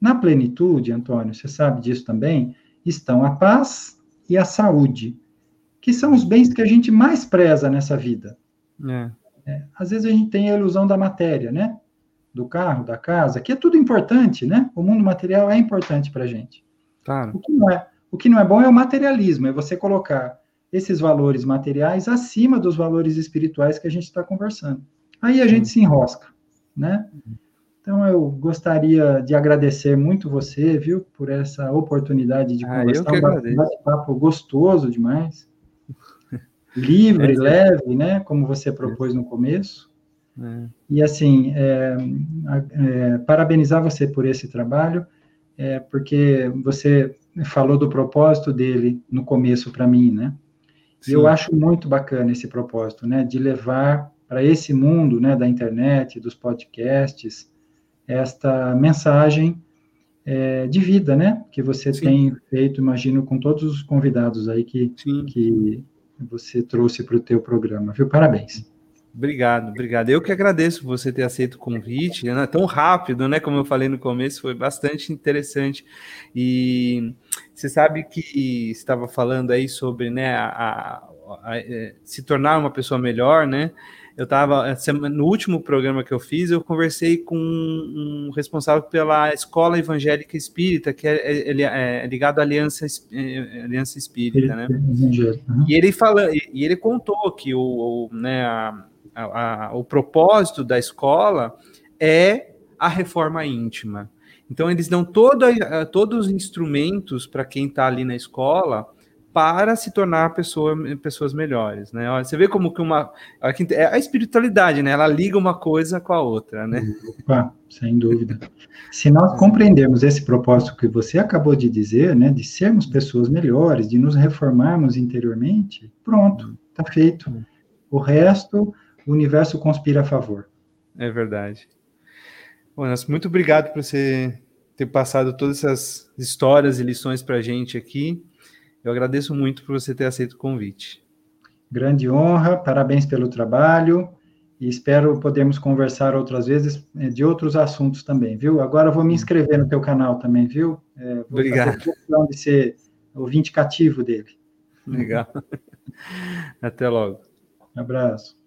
Na plenitude, Antônio, você sabe disso também, estão a paz e a saúde, que são os bens que a gente mais preza nessa vida. É. É, às vezes a gente tem a ilusão da matéria, né? do carro, da casa, que é tudo importante, né? O mundo material é importante para a gente. Claro. O que, não é, o que não é bom é o materialismo, é você colocar esses valores materiais acima dos valores espirituais que a gente está conversando. Aí a gente se enrosca, né? Então, eu gostaria de agradecer muito você, viu, por essa oportunidade de ah, conversar. Um bate-papo gostoso demais. Livre, é, leve, né? Como você propôs no começo. É. E, assim, é, é, parabenizar você por esse trabalho, é, porque você falou do propósito dele no começo para mim, né? Sim. E eu acho muito bacana esse propósito, né? De levar para esse mundo, né, da internet, dos podcasts, esta mensagem é, de vida, né? Que você Sim. tem feito, imagino, com todos os convidados aí que, que você trouxe para o teu programa, viu? Parabéns. Obrigado, obrigado. Eu que agradeço você ter aceito o convite, né? tão rápido, né? Como eu falei no começo, foi bastante interessante. E você sabe que estava falando aí sobre, né, a, a, a, é, se tornar uma pessoa melhor, né? Eu estava no último programa que eu fiz, eu conversei com um responsável pela Escola Evangélica Espírita, que é, ele é, é ligado à Aliança, é, Aliança Espírita, né? E ele fala, e ele contou que o, o né, a, a, a, o propósito da escola é a reforma íntima. Então, eles dão todo, todos os instrumentos para quem está ali na escola para se tornar pessoa, pessoas melhores, né? Você vê como que uma é a espiritualidade, né? Ela liga uma coisa com a outra, né? Opa, sem dúvida. Se nós compreendermos esse propósito que você acabou de dizer, né, de sermos pessoas melhores, de nos reformarmos interiormente, pronto, está feito. O resto o universo conspira a favor. É verdade. Bom, muito obrigado por você ter passado todas essas histórias e lições para a gente aqui. Eu agradeço muito por você ter aceito o convite. Grande honra, parabéns pelo trabalho e espero podermos conversar outras vezes eh, de outros assuntos também, viu? Agora eu vou me inscrever no teu canal também, viu? É, vou Obrigado. de ser ouvinte cativo dele. Legal. Até logo. Um abraço.